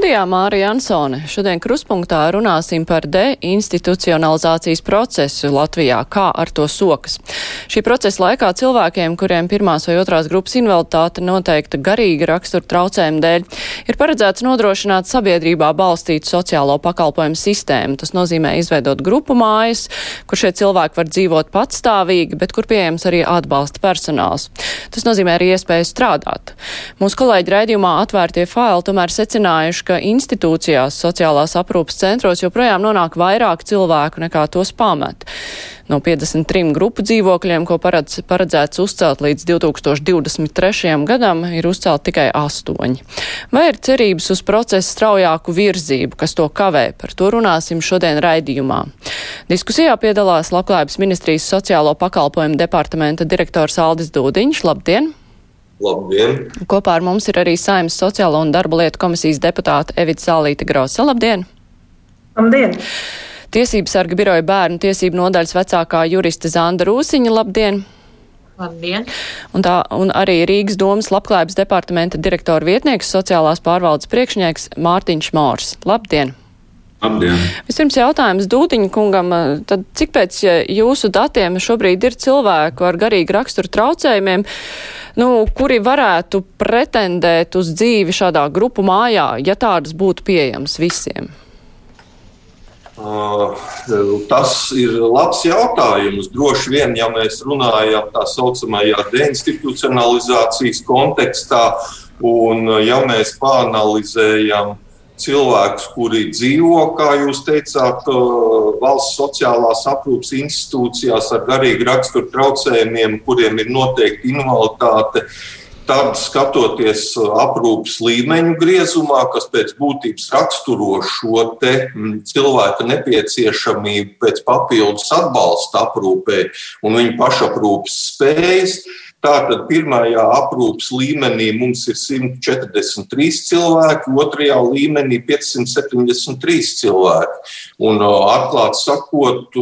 Studijā Mārija Ansone. Šodien kruspunktā runāsim par deinstitucionalizācijas procesu Latvijā, kā ar to sokas. Šī procesa laikā cilvēkiem, kuriem pirmās vai otrās grupas invaliditāte noteikta garīga rakstura traucējuma dēļ, ir paredzēts nodrošināt sabiedrībā balstītu sociālo pakalpojumu sistēmu. Tas nozīmē izveidot grupu mājas, kur šie cilvēki var dzīvot patstāvīgi, bet kur pieejams arī atbalsta personāls. Tas nozīmē arī iespēju strādāt. Mūsu kolēģi raidījumā atvērtie faili tomēr secinājuši, ka institūcijās, sociālās aprūpas centros joprojām nonāk vairāk cilvēku nekā tos pamet. No 53 grupu dzīvokļiem, ko paredz, paredzēts uzcelt līdz 2023. gadam, ir uzcelt tikai 8. Vai ir cerības uz procesu straujāku virzību, kas to kavē? Par to runāsim šodien raidījumā. Diskusijā piedalās Labklājības ministrijas sociālo pakalpojumu departamenta direktors Aldis Dūdiņš. Labdien! Labdien! Kopā ar mums ir arī Saimnes sociālo un darba lietu komisijas deputāte Evita Zālīta Grosa. Labdien! Labdien! Tiesības sarga biroja bērnu tiesību nodaļas vecākā juriste Zanda Rūsiņa. Labdien! Labdien! Un, tā, un arī Rīgas domas labklājības departamenta direktora vietnieks, sociālās pārvaldes priekšnieks Mārtiņš Mors. Labdien! Labdien! Vispirms jautājums Dūtiņa kungam, tad cik pēc jūsu datiem šobrīd ir cilvēku ar garīgu raksturu traucējumiem, nu, kuri varētu pretendēt uz dzīvi šādā grupu mājā, ja tādas būtu pieejamas visiem? Uh, tas ir labs jautājums. Droši vien, ja mēs runājam tā saucamajā deinstitucionalizācijas kontekstā, un ja mēs pāanalizējam cilvēkus, kuri dzīvo, kā jūs teicāt, valsts sociālās aprūpas institūcijās ar garīgu raksturu traucējumiem, kuriem ir noteikti invaliditāte, tad skatoties aprūpas līmeņu griezumā, kas pēc būtības raksturo šo cilvēka nepieciešamību pēc papildus atbalsta aprūpē un viņa pašaprūpas spējas, Tātad pirmajā aprūpas līmenī mums ir 143 cilvēki, otrajā līmenī 573 cilvēki. Un, atklāti sakot,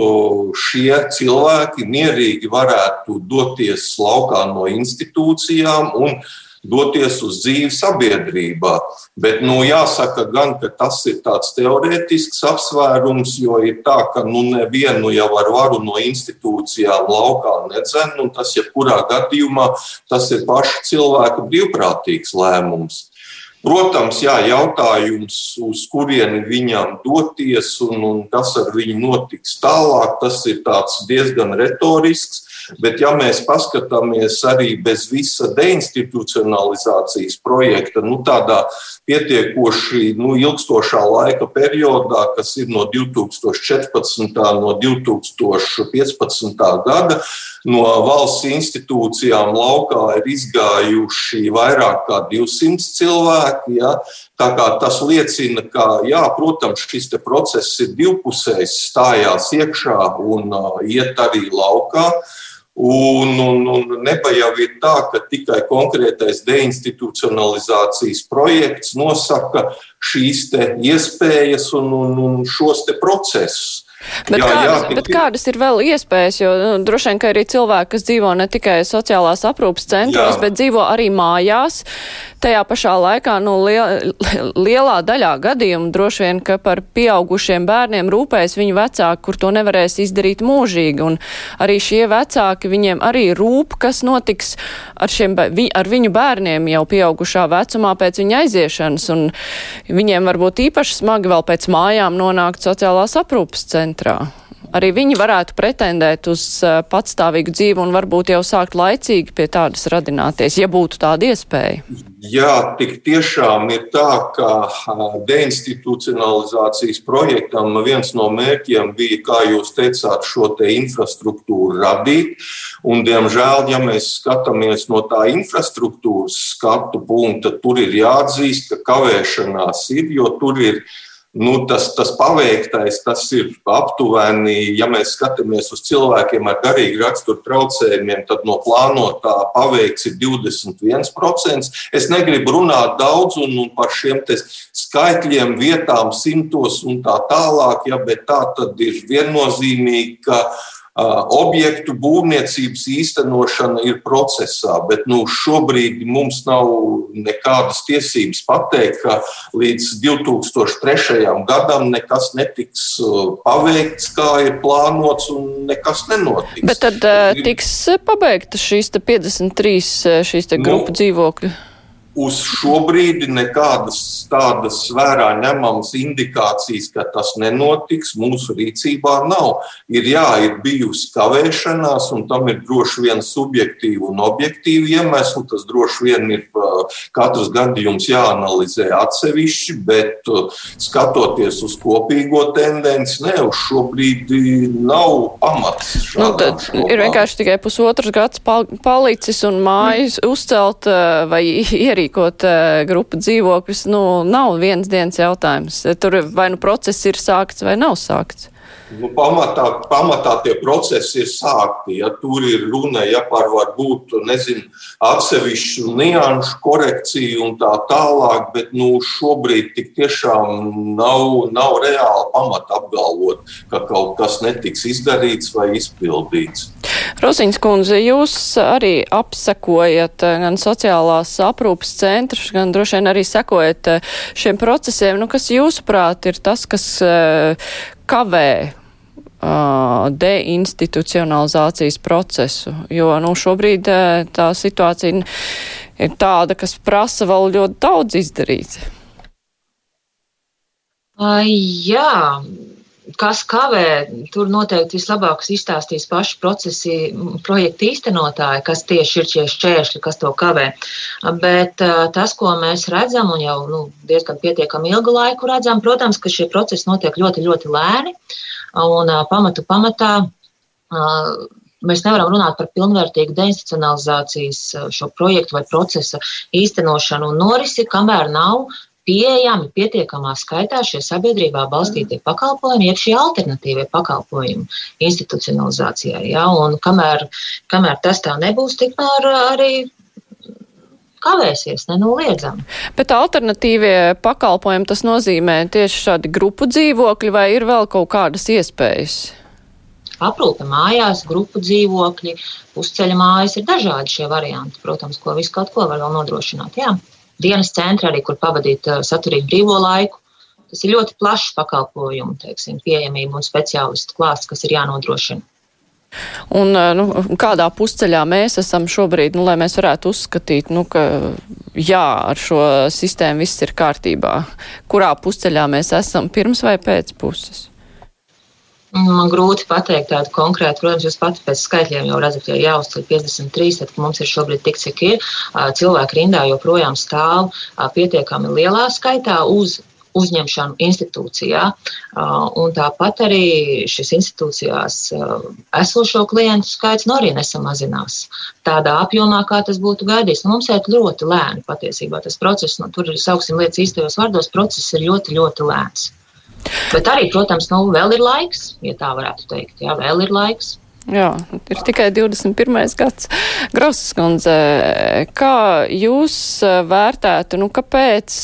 šie cilvēki mierīgi varētu doties laukā no institūcijām un doties uz dzīvi sabiedrībā. Bet nu, jāsaka, gan, ka tas ir tāds teorētisks apsvērums, jo ir tā, ka nu, nevienu jau ar varu no institūcijām laukā nedzen, un tas jebkurā gadījumā tas ir paša cilvēka brīvprātīgs lēmums. Protams, jā, jautājums, uz kurieni viņam doties un, un kas ar viņu notiks tālāk, tas ir diezgan retorisks. Bet, ja mēs paskatāmies arī bez visa deinstitucionalizācijas projekta, nu, tādā pietiekoši nu, ilgstošā laika periodā, kas ir no 2014. no 2015. gada, no valsts institūcijām laukā ir izgājuši vairāk kā 200 cilvēki. Ja? Tā kā tas liecina, ka, jā, protams, šis process ir divpusējs, stājās iekšā un uh, iet arī laukā. Un, un, un nebija jau tā, ka tikai konkrētais deinstitucionalizācijas projekts nosaka šīs iespējas un, un, un šos procesus. Bet, jā, kādas, jā, bet kādas ir vēl iespējas, jo nu, droši vien, ka arī cilvēki, kas dzīvo ne tikai sociālās aprūpas centros, jā. bet dzīvo arī mājās, tajā pašā laikā, nu, liel, lielā daļā gadījumu droši vien, ka par pieaugušiem bērniem rūpējas viņu vecāki, kur to nevarēs izdarīt mūžīgi, un arī šie vecāki, viņiem arī rūp, kas notiks ar, šiem, ar viņu bērniem jau pieaugušā vecumā pēc viņa aiziešanas, un viņiem varbūt īpaši smagi vēl pēc mājām nonākt sociālās aprūpas centros centrā. Arī viņi varētu pretendēt uz uh, patstāvīgu dzīvi un varbūt jau sākt laicīgi pie tādas radināties, ja būtu tāda iespēja. Jā, tik tiešām ir tā, ka deinstitucionalizācijas projektam viens no mērķiem bija, kā jūs teicāt, šo te infrastruktūru radīt. Un, diemžēl, ja mēs skatāmies no tā infrastruktūras skatu punkta, tur ir jāatzīst, ka kavēšanās ir, jo tur ir Nu, tas, tas paveiktais, tas ir aptuveni, ja mēs skatāmies uz cilvēkiem ar garīgu raksturu traucējumiem, tad no plānotā paveikts ir 21%. Es negribu runāt daudz un, un par šiem skaitļiem, vietām, simtos un tā tālāk, ja, bet tā tad ir viennozīmīgi, ka objektu būvniecības īstenošana ir procesā, bet nu, šobrīd mums nav nekādas tiesības pateikt, ka līdz 2003. gadam nekas netiks paveikts, kā ir plānots, un nekas nenotiks. Bet tad tiks pabeigta šīs 53 šīs grupu nu, dzīvokļu? Uz šo brīdi nekādas tādas vērā ņemamas indikācijas, ka tas nenotiks, mūsu rīcībā nav. Ir jā, ir bijusi kavēšanās, un tam ir droši vien subjektīvi un objektīvi iemesli. Tas droši vien ir katrs gadījums jāanalizē atsevišķi, bet skatoties uz kopīgo tendenci, ne uz šo brīdi nav pamats. Nu, ir vienkārši tikai pusotrs gads palicis un mājas uzcelt vai ierīkot aprīkot uh, grupu dzīvokļus, nu, nav viens dienas jautājums. Tur vai nu process ir sākts vai nav sākts. Nu, pamatā, pamatā tie procesi ir sākti. Ja tur ir runa ja par varbūt nezinu, atsevišķu nianšu korekciju un tā tālāk, bet nu, šobrīd tik tiešām nav, nav reāli pamata apgalvot, ka kaut kas netiks izdarīts vai izpildīts. Rosiņas kundze, jūs arī apsekojat gan sociālās aprūpas centrus, gan droši vien arī sekojat šiem procesiem. Nu, kas jūsuprāt ir tas, kas kavē deinstitucionalizācijas procesu, jo nu, šobrīd tā situācija ir tāda, kas prasa vēl ļoti daudz izdarīt. Uh, jā, kas kavē, tur noteikti vislabāk izstāstīs paši procesi, projekta īstenotāji, kas tieši ir šie šķēršļi, kas to kavē. Bet tas, ko mēs redzam, un jau nu, diezgan pietiekami ilgu laiku redzam, protams, ka šie procesi notiek ļoti, ļoti lēni. Un pamatu pamatā mēs nevaram runāt par pilnvērtīgu deinstitucionalizācijas šo projektu vai procesa īstenošanu un norisi, kamēr nav pieejami pietiekamā skaitā šie sabiedrībā balstītie pakalpojumi, jeb šie alternatīvie pakalpojumi institucionalizācijai. Ja? Un kamēr, kamēr tas tā nebūs, tikmēr arī kavēsies nenoliedzami. Bet alternatīvie pakalpojumi tas nozīmē tieši šādi grupu dzīvokļi vai ir vēl kaut kādas iespējas? Aprūpe mājās, grupu dzīvokļi, pusceļa mājas ir dažādi šie varianti, protams, ko visu kaut ko var vēl nodrošināt. Jā. Dienas centri arī, kur pavadīt saturīgu brīvo laiku. Tas ir ļoti plašs pakalpojumu, teiksim, pieejamība un speciālistu klāsts, kas ir jānodrošina. Un, nu, kādā pusceļā mēs esam šobrīd, nu, lai mēs varētu uzskatīt, nu, ka jā, ar šo sistēmu viss ir kārtībā. Kurā pusceļā mēs esam pirms vai pēc puses? Man grūti pateikt tādu konkrētu, protams, jūs pati pēc skaitļiem jau redzat, ja jāuzceļ 53, tad mums ir šobrīd tik, cik ir. Cilvēki rindā joprojām stāv pietiekami lielā skaitā uz uzņemšanu institūcijā. Un tāpat arī šīs institūcijās esošo klientu skaits nu arī nesamazinās tādā apjomā, kā tas būtu gaidīts. Nu, mums iet ļoti lēni patiesībā tas process, nu, tur ir sauksim lietas īstajos vārdos, process ir ļoti, ļoti lēns. Bet arī, protams, nu, vēl ir laiks, ja tā varētu teikt. Jā, vēl ir laiks. Jā, ir tikai 21. gads. Grausas kundze, kā jūs vērtētu, nu, kāpēc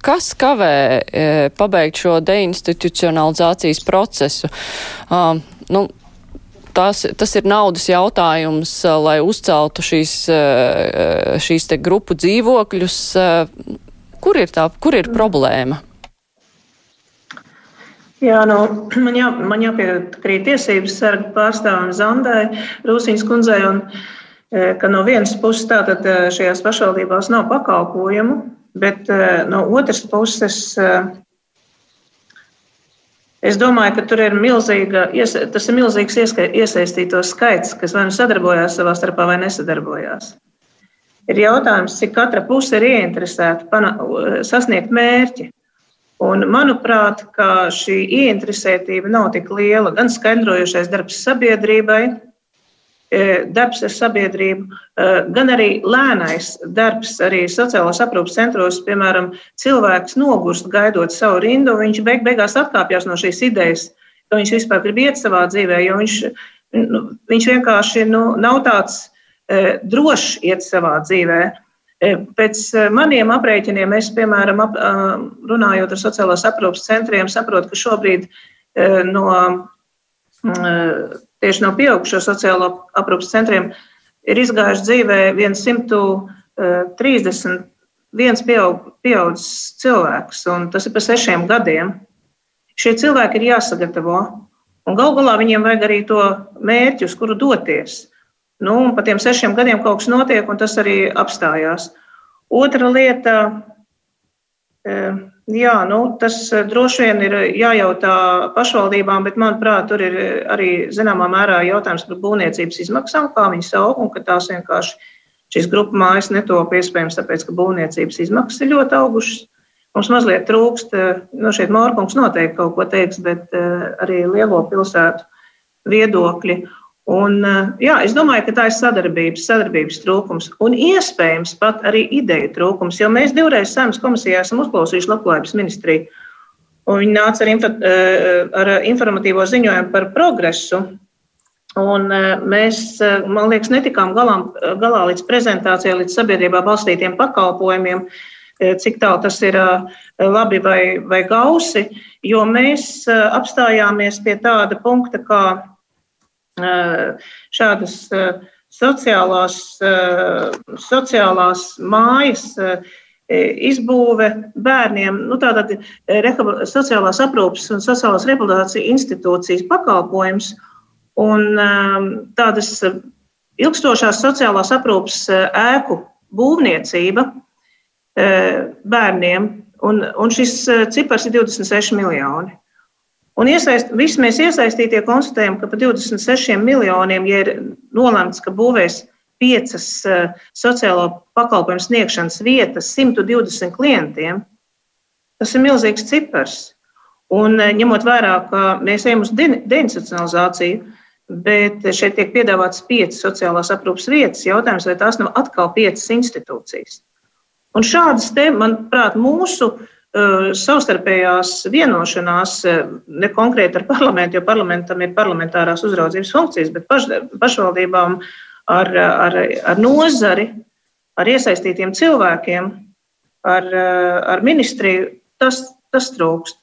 Kas kavē e, pabeigt šo deinstitucionalizācijas procesu? Um, nu, tas, tas ir naudas jautājums, lai uzceltu šīs, šīs te grupu dzīvokļus. Kur ir tā, kur ir problēma? Jā, nu, man, jā, man jāpiekrīt tiesības sarga pārstāvam Zandai, Rūsīnas kundzei, un ka no vienas puses tātad šajās pašvaldībās nav pakalpojumu, Bet eh, no otras puses, es domāju, ka tur ir milzīga, tas ir milzīgs iesaistīto skaits, kas vai nu sadarbojās savā starpā vai nesadarbojās. Ir jautājums, cik katra puse ir ieinteresēta sasniegt mērķi. Un, manuprāt, šī ieinteresētība nav tik liela. Gan skaidrojošais darbs sabiedrībai, darbs ar sabiedrību, gan arī lēnais darbs arī sociālās aprūpas centros. Piemēram, cilvēks nogurst gaidot savu rindu, viņš beig beigās atkāpjas no šīs idejas, ka viņš vispār grib iet savā dzīvē, jo viņš, nu, viņš vienkārši nu, nav tāds drošs iet savā dzīvē. Pēc maniem aprēķiniem, es, piemēram, ap, runājot ar sociālās aprūpas centriem, saprotu, ka šobrīd no tieši no pieaugušo sociālo aprūpas centriem, ir izgājuši dzīvē 130 viens pieaug, pieaudzis cilvēks, un tas ir pa sešiem gadiem. Šie cilvēki ir jāsagatavo, un gal galā viņiem vajag arī to mērķi, uz kuru doties. Nu, un pa tiem sešiem gadiem kaut kas notiek, un tas arī apstājās. Otra lieta Jā, nu, tas eh, droši vien ir jājautā pašvaldībām, bet, manuprāt, tur ir arī zināmā mērā jautājums par būvniecības izmaksām, kā viņas aug, un ka tās vienkārši šīs grupu mājas netop iespējams, tāpēc, ka būvniecības izmaksas ir ļoti augušas. Mums mazliet trūkst, eh, nu, šeit Mārkungs noteikti kaut ko teiks, bet arī lielo pilsētu viedokļi. Un, eh, jā, es domāju, ka tā ir sadarbības, sadarbības trūkums un iespējams pat arī ideju trūkums, jo mēs divreiz Saimnes komisijā esam uzklausījuši Labklājības ministriju. Viņi nāca ar, info, eh, ar informatīvo ziņojumu par progresu. Un eh, mēs, man liekas, netikām galām, galā līdz prezentācijai, līdz sabiedrībā balstītiem pakalpojumiem, cik tālu tas ir labi vai, vai gausi, jo mēs apstājāmies pie tāda punkta, kā šādas sociālās, sociālās mājas izbūve bērniem, nu, tātad sociālās aprūpas un sociālās rehabilitācijas institūcijas pakalpojums un tādas ilgstošās sociālās aprūpas ēku būvniecība bērniem, un, un šis cipars ir 26 miljoni. Un iesaist, visi mēs iesaistītie konstatējam, ka par 26 miljoniem, ja ir nolemts, ka būvēs piecas uh, sociālo pakalpojumu sniegšanas vietas 120 klientiem, tas ir milzīgs cipars. Un uh, ņemot vērā, ka mēs ejam uz deinstitucionalizāciju, bet šeit tiek piedāvāts piecas sociālās aprūpas vietas, jautājums, vai tās nav atkal piecas institūcijas. Un šādas te, manuprāt, mūsu uh, Eh, savstarpējās vienošanās, eh, ne konkrēti ar parlamentu, jo parlamentam ir parlamentārās uzraudzības funkcijas, bet paš, pašvaldībām ar, ar, ar nozari, ar iesaistītiem cilvēkiem, ar, ar ministriju, tas, tas trūkst.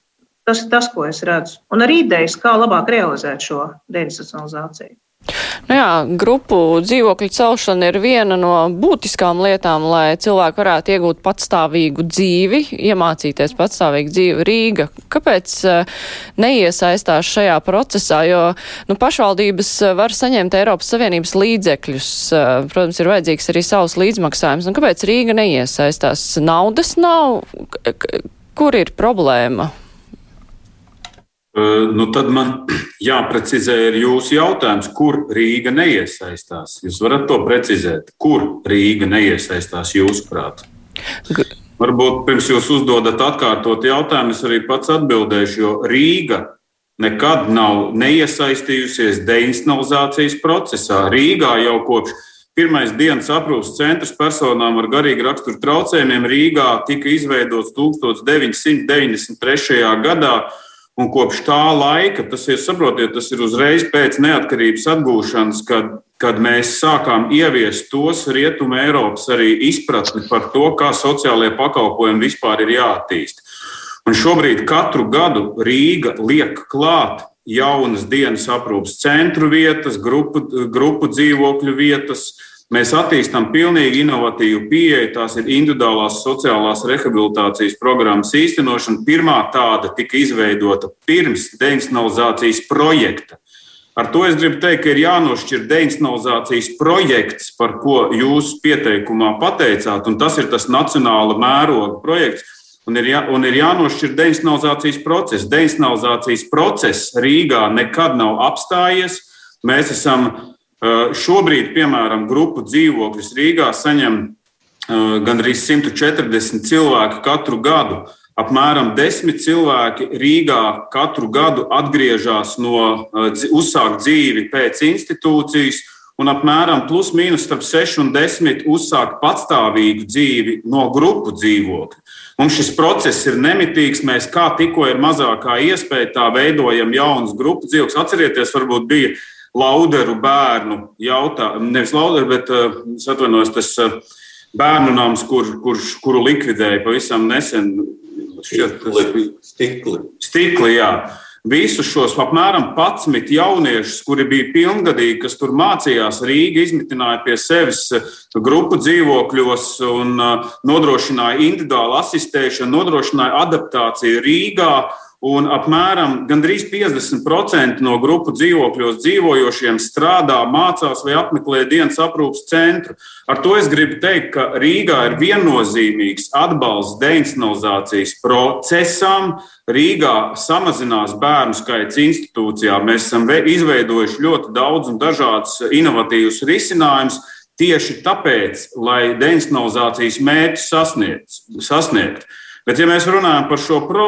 Tas ir tas, ko es redzu. Un arī idejas, kā labāk realizēt šo deinstitucionalizāciju. Nu jā, grupu dzīvokļu celšana ir viena no būtiskām lietām, lai cilvēki varētu iegūt patstāvīgu dzīvi, iemācīties patstāvīgu dzīvi Rīga. Kāpēc uh, neiesaistās šajā procesā, jo nu, pašvaldības eh, var saņemt Eiropas Savienības līdzekļus, uh, protams, ir vajadzīgs arī savs līdzmaksājums. Un kāpēc Rīga neiesaistās? Naudas nav? Kur ir problēma? Nu, tad man jāprecizē ir jūsu jautājums, kur Rīga neiesaistās. Jūs varat to precizēt, kur Rīga neiesaistās jūsuprāt? Varbūt pirms jūs uzdodat atkārtot jautājumu, es arī pats atbildēšu, jo Rīga nekad nav neiesaistījusies deinstitucionalizācijas procesā. Rīgā jau kopš pirmais dienas aprūpas centrs personām ar garīgu raksturu traucējumiem Rīgā tika izveidots 1993. gadā Un kopš tā laika, tas ir, saprotiet, tas ir uzreiz pēc neatkarības atgūšanas, kad, kad mēs sākām ieviest tos rietumu Eiropas arī izpratni par to, kā sociālajie pakalpojumi vispār ir jāattīst. Un šobrīd katru gadu Rīga liek klāt jaunas dienas aprūpas centru vietas, grupu, grupu dzīvokļu vietas, Mēs attīstām pilnīgi inovatīvu pieeju. Tās ir individuālās sociālās rehabilitācijas programmas īstenošana. Pirmā tāda tika izveidota pirms deinstitucionalizācijas projekta. Ar to es gribu teikt, ka ir jānošķir deinstitucionalizācijas projekts, par ko jūs pieteikumā pateicāt, un tas ir tas nacionāla mēroga projekts. Un ir, jā, un ir jānošķir deinstitucionalizācijas process. Deinstitucionalizācijas process Rīgā nekad nav apstājies. Mēs esam Šobrīd, piemēram, grupu dzīvokļus Rīgā saņem gandrīz 140 cilvēki katru gadu. Apmēram desmit cilvēki Rīgā katru gadu atgriežas no uzsākt dzīvi pēc institūcijas, un apmēram plus mīnus starp 6 un 10 uzsāk patstāvīgu dzīvi no grupu dzīvokļa. Mums šis process ir nemitīgs. Mēs kā tikko ir mazākā iespēja, tā veidojam jaunas grupu dzīvokļus. Atcerieties, varbūt bija lauderu bērnu jautājums, nevis lauderu, bet es atvainojos, tas bērnu nams, kur, kur, kuru likvidēja pavisam nesen. Šķiet, stikli. Stikli, jā visus šos apmēram 11 jauniešus, kuri bija pilngadīgi, kas tur mācījās Rīgā, izmitināja pie sevis eh, grupu dzīvokļos un eh, nodrošināja individuālu asistēšanu, nodrošināja adaptāciju Rīgā un apmēram gandrīz 50% no grupu dzīvokļos dzīvojošiem strādā, mācās vai apmeklē dienas aprūpas centru. Ar to es gribu teikt, ka Rīgā ir viennozīmīgs atbalsts deinstitucionalizācijas procesam. Rīgā samazinās bērnu skaits institūcijā. Mēs esam izveidojuši ļoti daudz un dažādus inovatīvus risinājumus. Tieši tāpēc, lai deinstitucionalizācijas mērķus sasniegt. Bet, ja mēs runājam par šo pro,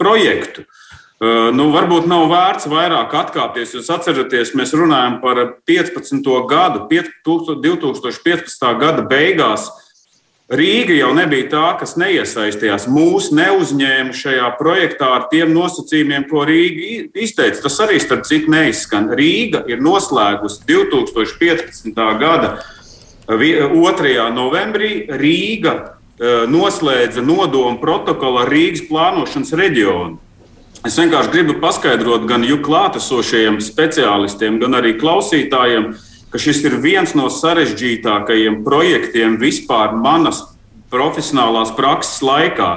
projektu, eh, nu, varbūt nav vērts vairāk atkāpties. Jūs atceraties, mēs runājam par 15. gadu, 2015. gada beigās. Rīga jau nebija tā, kas neiesaistījās. Mūsu neuzņēma šajā projektā ar tiem nosacījumiem, ko Rīga izteica. Tas arī, starp citu, neizskan. Rīga ir noslēgusi 2015. gada 2. novembrī. Rīga Eh, noslēdza nodomu protokolu ar Rīgas plānošanas reģionu. Es vienkārši gribu paskaidrot gan jūsu klātesošajiem speciālistiem, gan arī klausītājiem, ka šis ir viens no sarežģītākajiem projektiem vispār manas profesionālās prakses laikā.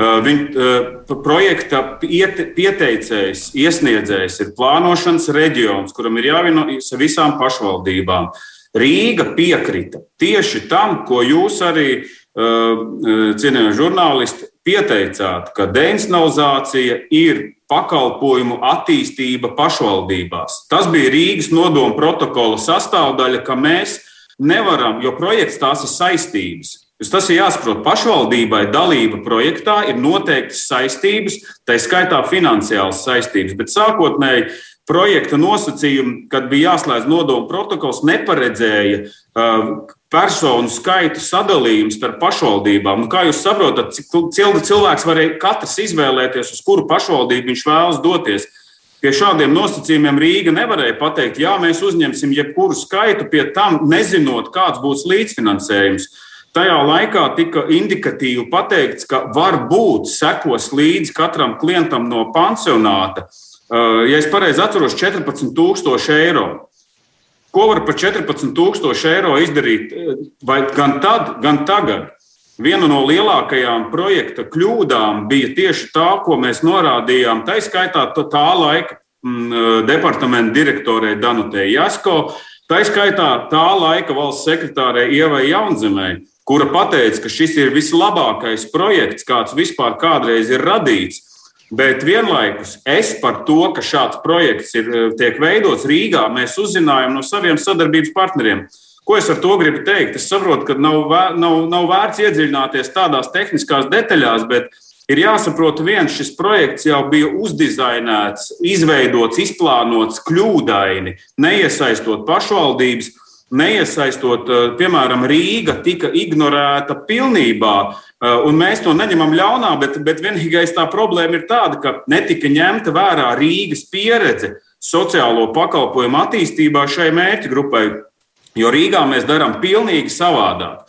Viņa projekta pieteicējs, iesniedzējs ir plānošanas reģions, kuram ir jāvienojas ar visām pašvaldībām. Rīga piekrita tieši tam, ko jūs arī uh, cienījamie žurnālisti, pieteicāt, ka deinstitucionalizācija ir pakalpojumu attīstība pašvaldībās. Tas bija Rīgas nodoma protokola sastāvdaļa, ka mēs nevaram, jo projekts tās ir saistības. Tas ir jāsaprot. Pašvaldībai dalība projektā ir noteiktas saistības, tā skaitā finansiālas saistības, bet sākotnēji projekta nosacījumi, kad bija jāslēdz nodoma protokols, neparedzēja, personu skaitu sadalījums starp pašvaldībām. Nu, kā jūs saprotat, cik cilvēks varēja katrs izvēlēties, uz kuru pašvaldību viņš vēlas doties? Pie šādiem nosacījumiem Rīga nevarēja pateikt, jā, mēs uzņemsim jebkuru skaitu, pie tam nezinot, kāds būs līdzfinansējums. Tajā laikā tika indikatīvi pateikts, ka varbūt sekos līdzi katram klientam no pansionāta, ja es pareizi atceros, 14,000 eiro. Ko var par 14,000 eiro izdarīt vai gan tad, gan tagad? Viena no lielākajām projekta kļūdām bija tieši tā, ko mēs norādījām. Tā izskaitā tā laika mm, departamenta direktorei Danutei Jasko, tā izskaitā tā laika valsts sekretārei Ievai Jaunzemē, kura teica, ka šis ir vislabākais projekts, kāds vispār kādreiz ir radīts. Bet vienlaikus es par to, ka šāds projekts ir, eh, tiek veidots Rīgā, mēs uzzinājām no saviem sadarbības partneriem. Ko es ar to gribu teikt? Es saprotu, ka nav, nav, nav vērts iedziļināties tādās tehniskās detaļās, bet ir jāsaprot, viens šis projekts jau bija uzdizainēts, izveidots, izplānots kļūdaini, neiesaistot pašvaldības neiesaistot, eh, piemēram, Rīga tika ignorēta pilnībā. Eh, un mēs to neņemam ļaunā, bet, bet vienīgais tā problēma ir tāda, ka netika ņemta vērā Rīgas pieredze sociālo pakalpojumu attīstībā šai mērķa grupai. Jo Rīgā mēs darām pilnīgi savādāk.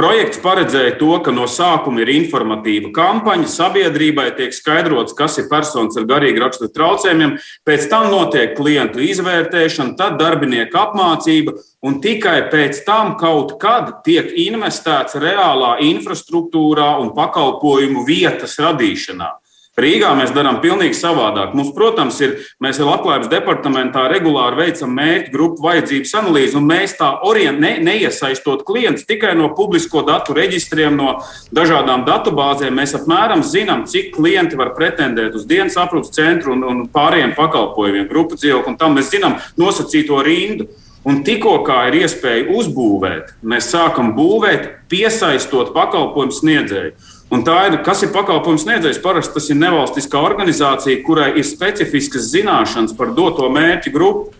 Projekts paredzēja to, ka no sākuma ir informatīva kampaņa, sabiedrībai tiek skaidrots, kas ir personas ar garīgu raksturu traucējumiem, pēc tam notiek klientu izvērtēšana, tad darbinieku apmācība, un tikai pēc tam kaut kad tiek investēts reālā infrastruktūrā un pakalpojumu vietas radīšanā. Rīgā mēs darām pavisam savādāk. Mums, protams, ir, mēs Labklājības departamentā regulāri veicam mērķu grupu vajadzības analīzi, un mēs tā orient, ne, neiesaistot klientus tikai no publisko datu reģistriem, no dažādām datubāzēm. Mēs apmēram zinām, cik klienti var pretendēt uz dienas aprūpas centru un, un pārējiem pakalpojumiem, grupu dzīvokli, un tam mēs zinām nosacīto rindu. Un tikko kā ir iespēja uzbūvēt, mēs sākam būvēt, piesaistot pakalpojumu sniedzēju. Un tā ir, kas ir pakalpojums sniedzējs. Parasti tas ir nevalstiskā organizācija, kurai ir specifiskas zināšanas par doto mērķu grupu.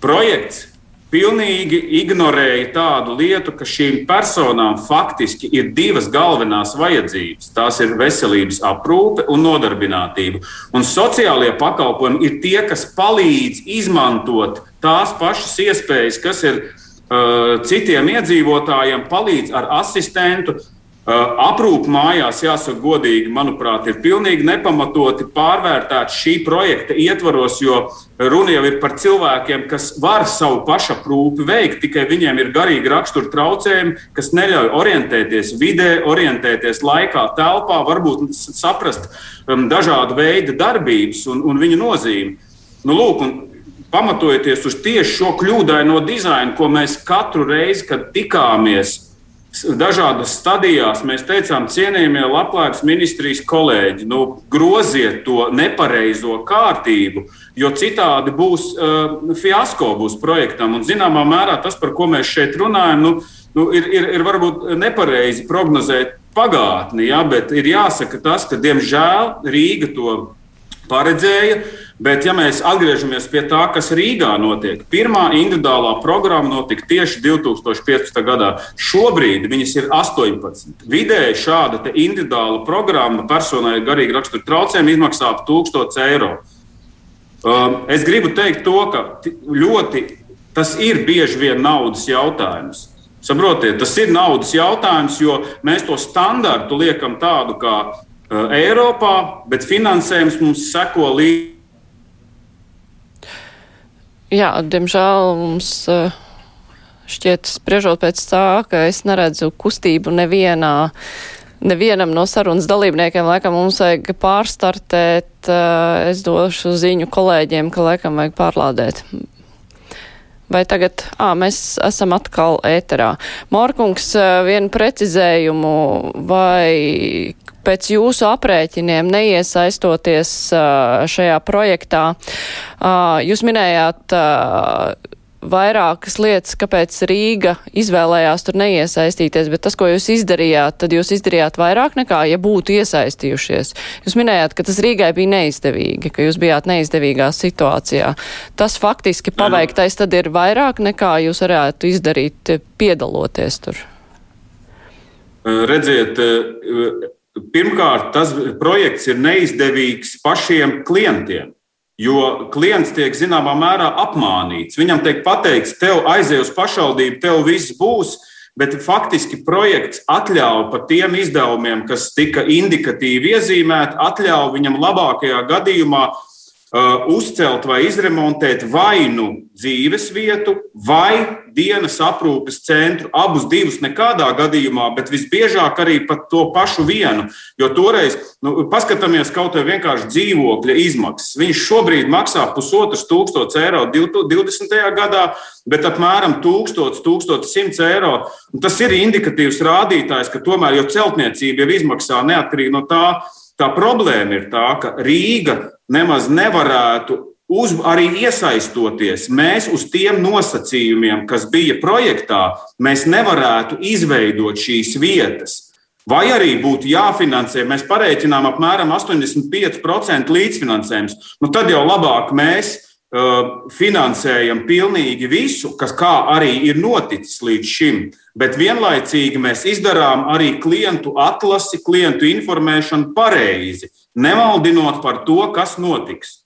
Projekts pilnīgi ignorēja tādu lietu, ka šīm personām faktiski ir divas galvenās vajadzības. Tās ir veselības aprūpe un nodarbinātība. Un sociālie pakalpojumi ir tie, kas palīdz izmantot tās pašas iespējas, kas ir uh, citiem iedzīvotājiem, palīdz ar asistentu, Aprūp mājās, jāsaka, godīgi, manuprāt, ir pilnīgi nepamatoti pārvērtēts šī projekta ietvaros, jo runa jau ir par cilvēkiem, kas var savu pašaprūpi veikt, tikai viņiem ir garīgi rakstura traucējumi, kas neļauj orientēties vidē, orientēties laikā, telpā, varbūt saprast um, dažādu veidu darbības un, un viņu nozīmi. Nu, lūk, un, pamatojoties uz tieši šo kļūdaino dizainu, ko mēs katru reizi, kad tikāmies, dažādas stadijās mēs teicām, cienījamie labklājības ministrijas kolēģi, nu, groziet to nepareizo kārtību, jo citādi būs uh, fiasko būs projektam. Un, zināmā mērā tas, par ko mēs šeit runājam, nu, nu, ir, ir, ir varbūt nepareizi prognozēt pagātni, ja, bet ir jāsaka tas, ka, diemžēl, Rīga to paredzēja. Bet, ja mēs atgriežamies pie tā, kas Rīgā notiek, pirmā individuālā programma notika tieši 2015. gadā. Šobrīd viņas ir 18. Vidēji šāda individuāla programma personai ar garīgu raksturu traucējumu izmaksā ap 1000 eiro. Um, es gribu teikt to, ka ļoti tas ir bieži vien naudas jautājums. Saprotiet, tas ir naudas jautājums, jo mēs to standartu liekam tādu kā uh, Eiropā, bet finansējums mums seko līdzi Jā, diemžēl mums eh, šķiet, spriežot pēc tā, ka es neredzu kustību nevienā, nevienam no sarunas dalībniekiem. Laikam mums vajag pārstartēt, eh, es došu ziņu kolēģiem, ka laikam vajag pārlādēt. Vai tagad, ā, mēs esam atkal ēterā. Mārkungs, vienu precizējumu, vai pēc jūsu aprēķiniem neiesaistoties šajā projektā, jūs minējāt vairākas lietas, kāpēc Rīga izvēlējās tur neiesaistīties, bet tas, ko jūs izdarījāt, tad jūs izdarījāt vairāk nekā, ja būtu iesaistījušies. Jūs minējāt, ka tas Rīgai bija neizdevīgi, ka jūs bijāt neizdevīgā situācijā. Tas faktiski paveiktais tad ir vairāk nekā jūs varētu izdarīt piedaloties tur. Redziet, Pirmkārt, tas projekts ir neizdevīgs pašiem klientiem. Jo klients tiek zināmā mērā apmānīts. Viņam tiek pateikts, tev aizies uz pašvaldību, tev viss būs, bet faktiski projekts atļauj par tiem izdevumiem, kas tika indikatīvi iezīmēti, atļauj viņam labākajā gadījumā uzcelt vai izremontēt vai nu dzīves vietu, vai dienas aprūpes centru. Abus divus nekādā gadījumā, bet visbiežāk arī pat to pašu vienu. Jo toreiz, nu, paskatāmies kaut vai vienkārši dzīvokļa izmaksas. Viņš šobrīd maksā pusotras tūkstošus eiro 20. gadā, bet apmēram 1000-1100 eiro. Un tas ir indikatīvs rādītājs, ka tomēr jau celtniecība jau izmaksā neatkarīgi no tā, Tā problēma ir tā, ka Rīga nemaz nevarētu uz, arī iesaistoties. Mēs uz tiem nosacījumiem, kas bija projektā, mēs nevarētu izveidot šīs vietas. Vai arī būtu jāfinansē, mēs pareiķinām apmēram 85% līdzfinansējums. Nu, tad jau labāk mēs finansējam pilnīgi visu, kas arī ir noticis līdz šim, bet vienlaicīgi mēs izdarām arī klientu atlasi, klientu informēšanu pareizi, nemaldinot par to, kas notiks.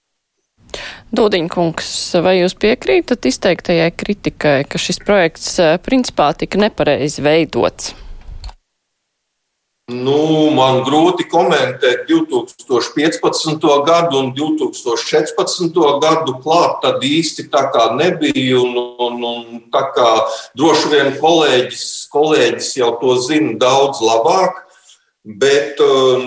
Dūdiņkungs, vai jūs piekrītat izteiktajai kritikai, ka šis projekts uh, principā tika nepareizi veidots? Nu, man grūti komentēt 2015. gadu un 2014. gadu klāt. Tad īsti tā kā nebija. Un, un, un tā kā droši vien kolēģis, kolēģis jau to zina daudz labāk. Bet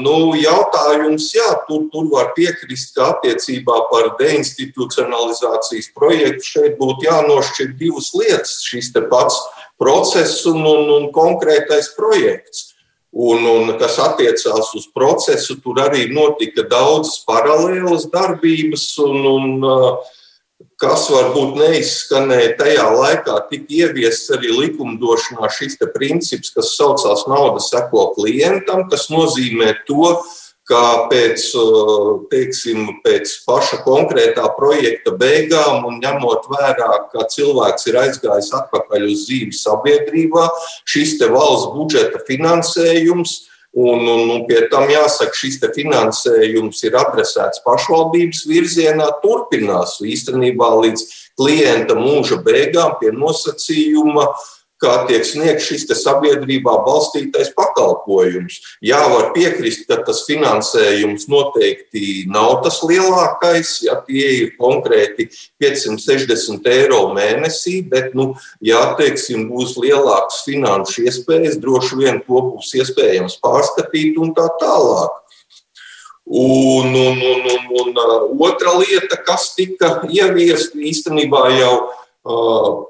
nu, jautājums, jā, tur, tur var piekrist, ka attiecībā par deinstitucionalizācijas projektu šeit būtu jānošķir divas lietas. Šis pats process un, un, un konkrētais projekts. Un, un kas attiecās uz procesu, tur arī notika daudzas paralēlas darbības, un, un kas varbūt neizskanēja tajā laikā, tika ieviests arī likumdošanā šis princips, kas saucās nauda seko klientam, kas nozīmē to, ka pēc, teiksim, pēc paša konkrētā projekta beigām un ņemot vērā, ka cilvēks ir aizgājis atpakaļ uz dzīvi sabiedrībā, šis valsts budžeta finansējums. Un, un, un pie tam jāsaka, šis finansējums ir adresēts pašvaldības virzienā, turpinās īstenībā līdz klienta mūža beigām pie nosacījuma, uh, kā tiek sniegts šis sabiedrībā balstītais pakalpojums. Jā, var piekrist, ka tas finansējums noteikti nav tas lielākais, ja tie ir konkrēti 560 eiro mēnesī, bet, nu, ja teiksim, būs lielākas finanšu iespējas, droši vien to būs iespējams pārskatīt un tā tālāk. Un, un, un, un, un otra lieta, kas tika ieviesta īstenībā jau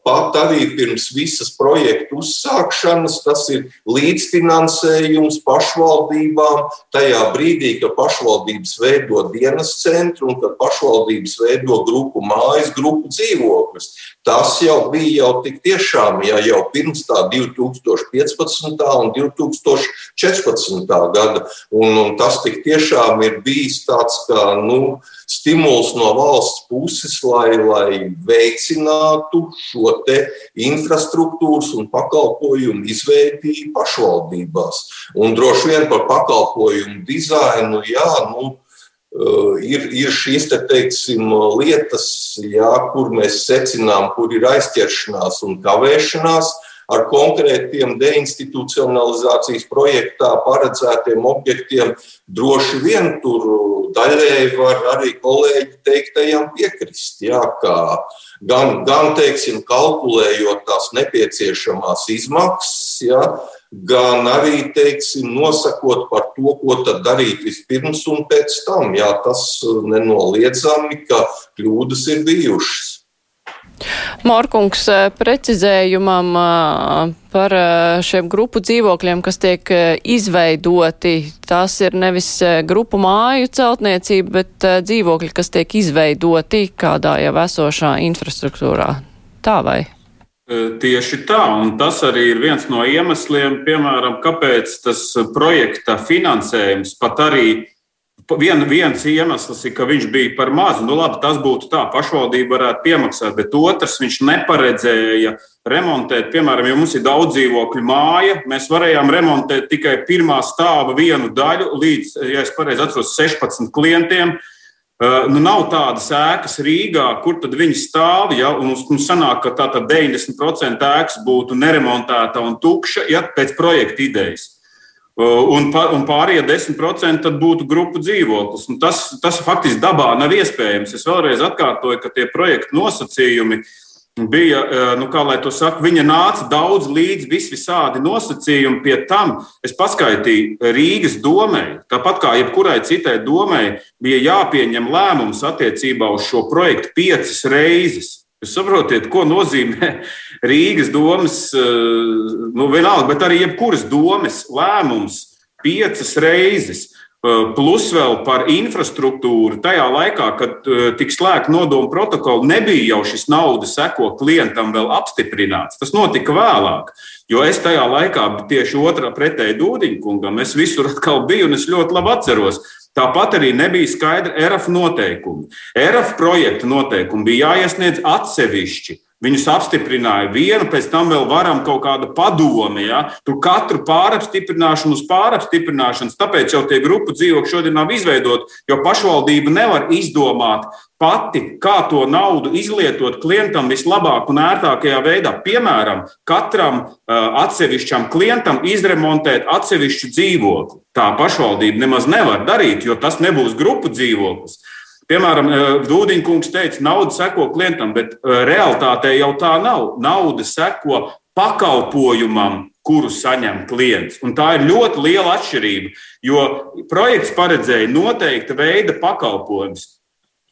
Pat arī pirms visas projektu uzsākšanas tas ir līdzfinansējums pašvaldībām. Tajā brīdī, kad pašvaldības veido dienas centru un kad pašvaldības veido grupu mājas, grupu dzīvokļus. Tas jau bija jau tik tiešām, ja jau pirms tā 2015. un 2014. gada. Un, un tas tik tiešām ir bijis tāds kā nu, stimuls no valsts puses, lai, lai veicinātu šo infrastruktūras un pakalpojumu izveidi pašvaldībās. Un droši vien par pakalpojumu dizainu, jā, nu, eh, ir, ir šīs te, teiksim, lietas, jā, kur mēs secinām, kur ir aizķeršanās un kavēšanās ar konkrētiem deinstitucionalizācijas projektā paredzētiem objektiem, droši vien tur daļēji var arī kolēģi teiktajam piekrist. Jā, kā gan, gan teiksim, kalkulējot tās nepieciešamās izmaksas, ja, gan arī teiksim, nosakot par to, ko darīt vispirms un pēc tam. Jā, tas nenoliedzami, ka kļūdas ir bijušas. Mārkungs eh, precizējumam eh, par eh, šiem grupu dzīvokļiem, kas tiek izveidoti. Tas ir nevis grupu māju celtniecība, bet dzīvokļi, kas tiek izveidoti kādā jau esošā infrastruktūrā. Tā vai? Tieši tā, un tas arī ir viens no iemesliem, piemēram, kāpēc tas projekta finansējums pat arī Vien, viens iemesls ir, ka viņš bija par mazu. Nu, labi, tas būtu tā, pašvaldība varētu piemaksāt, bet otrs viņš neparedzēja remontēt. Piemēram, ja mums ir daudz dzīvokļu māja, mēs varējām remontēt tikai pirmā stāva vienu daļu līdz, ja es pareizi atceros, 16 klientiem. Uh, nu, nav tādas ēkas Rīgā, kur tad viņi stāv. Ja, mums, mums sanāk, ka tā 90% ēkas būtu neremontēta un tukša, ja pēc projekta idejas. Uh, un, un pārējie 10% būtu grupu dzīvoklis. Un tas, tas faktiski dabā nav iespējams. Es vēlreiz atkārtoju, ka tie projekta nosacījumi bija, uh, nu, kā lai to saka, viņa nāca daudz līdz visvisādi nosacījumi. Pie tam es paskaitīju Rīgas domē, tāpat kā jebkurai citai domē, bija jāpieņem lēmums attiecībā uz šo projektu piecas reizes. Jūs saprotiet, ko nozīmē Rīgas domas, eh, nu vienalga, bet arī jebkuras domas lēmums piecas reizes. Eh, plus vēl par infrastruktūru. Tajā laikā, kad eh, tika slēgta nodoma protokola, nebija jau šis naudas seko klientam vēl apstiprināts. Tas notika vēlāk. Jo es tajā laikā tieši otrā pretēji Dūdiņkungam, es visur atkal biju un es ļoti labi atceros. Tāpat arī nebija skaidra ERF noteikumi. ERF projekta noteikumi bija jāiesniedz atsevišķi. Viņus apstiprināja vienu, pēc tam vēl varam kaut kādu padomi. Ja? Tur katru pārapstiprināšanu uz pārapstiprināšanas, tāpēc jau tie grupu dzīvokļi šodien nav izveidoti, jo pašvaldība nevar izdomāt pati, kā to naudu izlietot klientam vislabāk un ērtākajā veidā. Piemēram, katram uh, atsevišķam klientam izremontēt atsevišķu dzīvokli. Tā pašvaldība nemaz nevar darīt, jo tas nebūs grupu dzīvoklis. Piemēram, eh, Dūdiņkungs teica, nauda seko klientam, bet eh, realitātē jau tā nav. Nauda seko pakalpojumam, kuru saņem klients. Un tā ir ļoti liela atšķirība, jo projekts paredzēja noteikta veida pakalpojumus.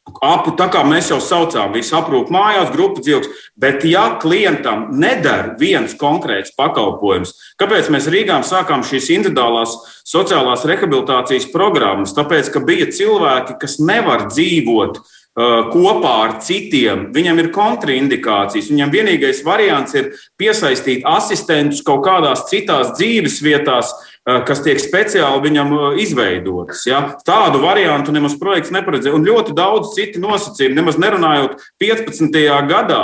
Apu, tā kā mēs jau saucām, visu aprūpu mājās, grupu dzīvokļus, bet ja klientam nedara viens konkrēts pakalpojums, kāpēc mēs Rīgā sākām šīs individuālās sociālās rehabilitācijas programmas? Tāpēc, ka bija cilvēki, kas nevar dzīvot kopā ar citiem, viņam ir kontraindikācijas. Viņam vienīgais variants ir piesaistīt asistentus kaut kādās citās dzīves vietās, kas tiek speciāli viņam izveidotas. Ja? Tādu variantu nemaz projekts neparedzēja. Un ļoti daudz citu nosacījumu, nemaz nerunājot 15. gadā,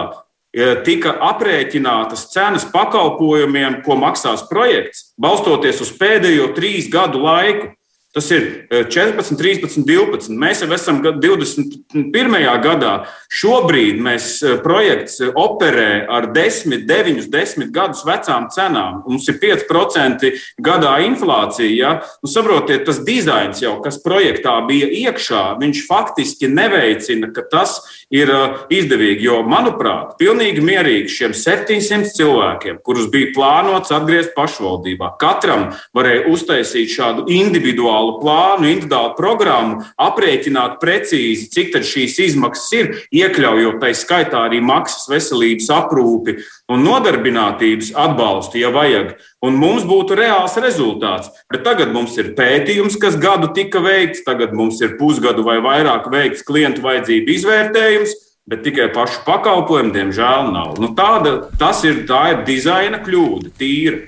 tika aprēķinātas cenas pakalpojumiem, ko maksās projekts, balstoties uz pēdējo trīs gadu laiku. Tas ir 14, 13, 12. Mēs jau esam 21. gadā. Šobrīd mēs e, projekts operē ar 10, 9, 10 gadus vecām cenām. Mums ir 5% gadā inflācija. Ja? Nu, saprotiet, tas dizains jau, kas projektā bija iekšā, viņš faktiski neveicina, ka tas ir e, izdevīgi. Jo, manuprāt, pilnīgi mierīgi šiem 700 cilvēkiem, kurus bija plānots atgriezt pašvaldībā, katram varēja uztaisīt šādu individuālu individuālu plānu, individuālu programmu, aprēķināt precīzi, cik šīs izmaksas ir, iekļaujot tai skaitā arī maksas veselības aprūpi un nodarbinātības atbalstu, ja vajag. Un mums būtu reāls rezultāts. Bet tagad mums ir pētījums, kas gadu tika veikts, tagad mums ir pusgadu vai vairāk veikts klientu vajadzību izvērtējums bet tikai pašu pakalpojumu, diemžēl, nav. Nu, tāda, tas ir, tā ir dizaina kļūda, tīra.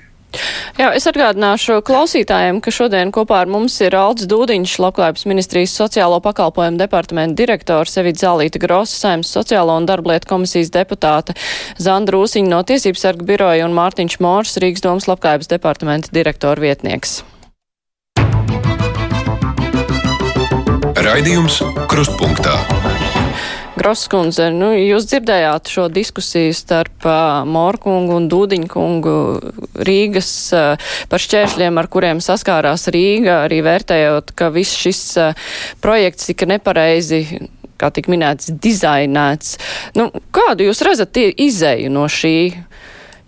Jā, es atgādināšu klausītājiem, ka šodien kopā ar mums ir Alds Dūdiņš, Labklājības ministrijas sociālo pakalpojumu departamenta direktors, Evita Zālīta Grosa, Saimnes sociālo un darblietu komisijas deputāte, Zandra Rūsiņa no Tiesības sarga biroja un Mārtiņš Mors, Rīgas domas Labklājības departamenta direktora vietnieks. Raidījums Krustpunktā. Groskundze, nu, jūs dzirdējāt šo diskusiju starp uh, Morkungu un Dūdiņkungu Rīgas uh, par šķēršļiem, ar kuriem saskārās Rīga, arī vērtējot, ka viss šis uh, projekts tika nepareizi kā tik minēts, dizainēts. Nu, kādu jūs redzat izēju no šī?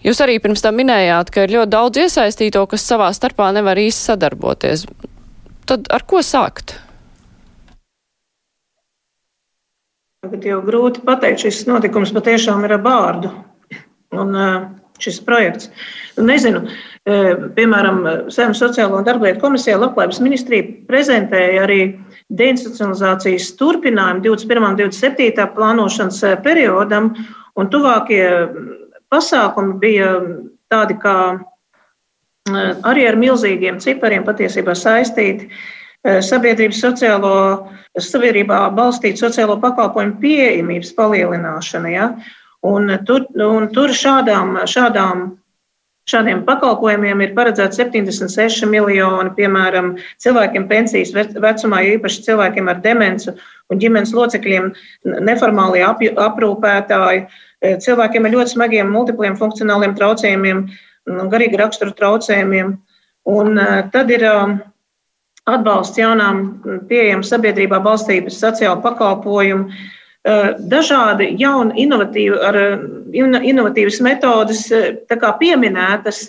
Jūs arī pirms tam minējāt, ka ir ļoti daudz iesaistīto, kas savā starpā nevar īsti sadarboties. Tad ar ko sākt? Tagad jau grūti pateikt, šis notikums patiešām ir ar bārdu. Un šis projekts. Nezinu, piemēram, Sēmas sociālo un darblietu komisijā Labklājības ministrija prezentēja arī deinstitucionalizācijas turpinājumu 21. un 27. plānošanas periodam, un tuvākie pasākumi bija tādi kā arī ar milzīgiem cipariem patiesībā saistīti sabiedrības sociālo, sabiedrībā balstīt sociālo pakalpojumu pieejamības palielināšana. Ja? Un tur, un tur šādām, šādām, šādiem pakalpojumiem ir paredzēts 76 miljoni, piemēram, cilvēkiem pensijas vecumā, īpaši cilvēkiem ar demenci un ģimenes locekļiem, neformālie aprūpētāji, eh, cilvēkiem ar ļoti smagiem multipliem funkcionāliem traucējumiem, garīgi raksturu traucējumiem. Un eh, tad ir atbalsts jaunām pieejam sabiedrībā balstības sociālo pakalpojumu, eh, dažādi jauni inovatīvi, ar inovatīvas metodas pieminētas.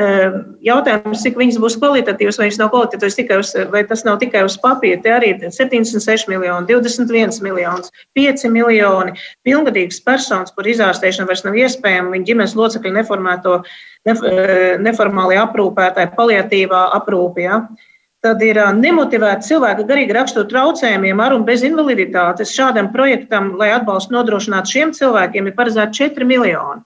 Eh, jautājums, cik viņas būs kvalitatīvas, vai nav kvalitatīvas tikai uz, vai tas nav tikai uz papīra. Te arī ir 76 miljoni, 21 miljonus, 5 miljoni pilngadīgas personas, kur izārstēšana vairs nav iespējama, viņa ģimenes locekļi neformēto, eh, neformāli aprūpētāji, paliatīvā aprūpē. Ja? Tad ir nemotivēti cilvēki garīgi raksturu traucējumiem ar un bez invaliditātes. Šādam projektam, lai atbalstu nodrošinātu šiem cilvēkiem, ir paredzēti 4 miljoni.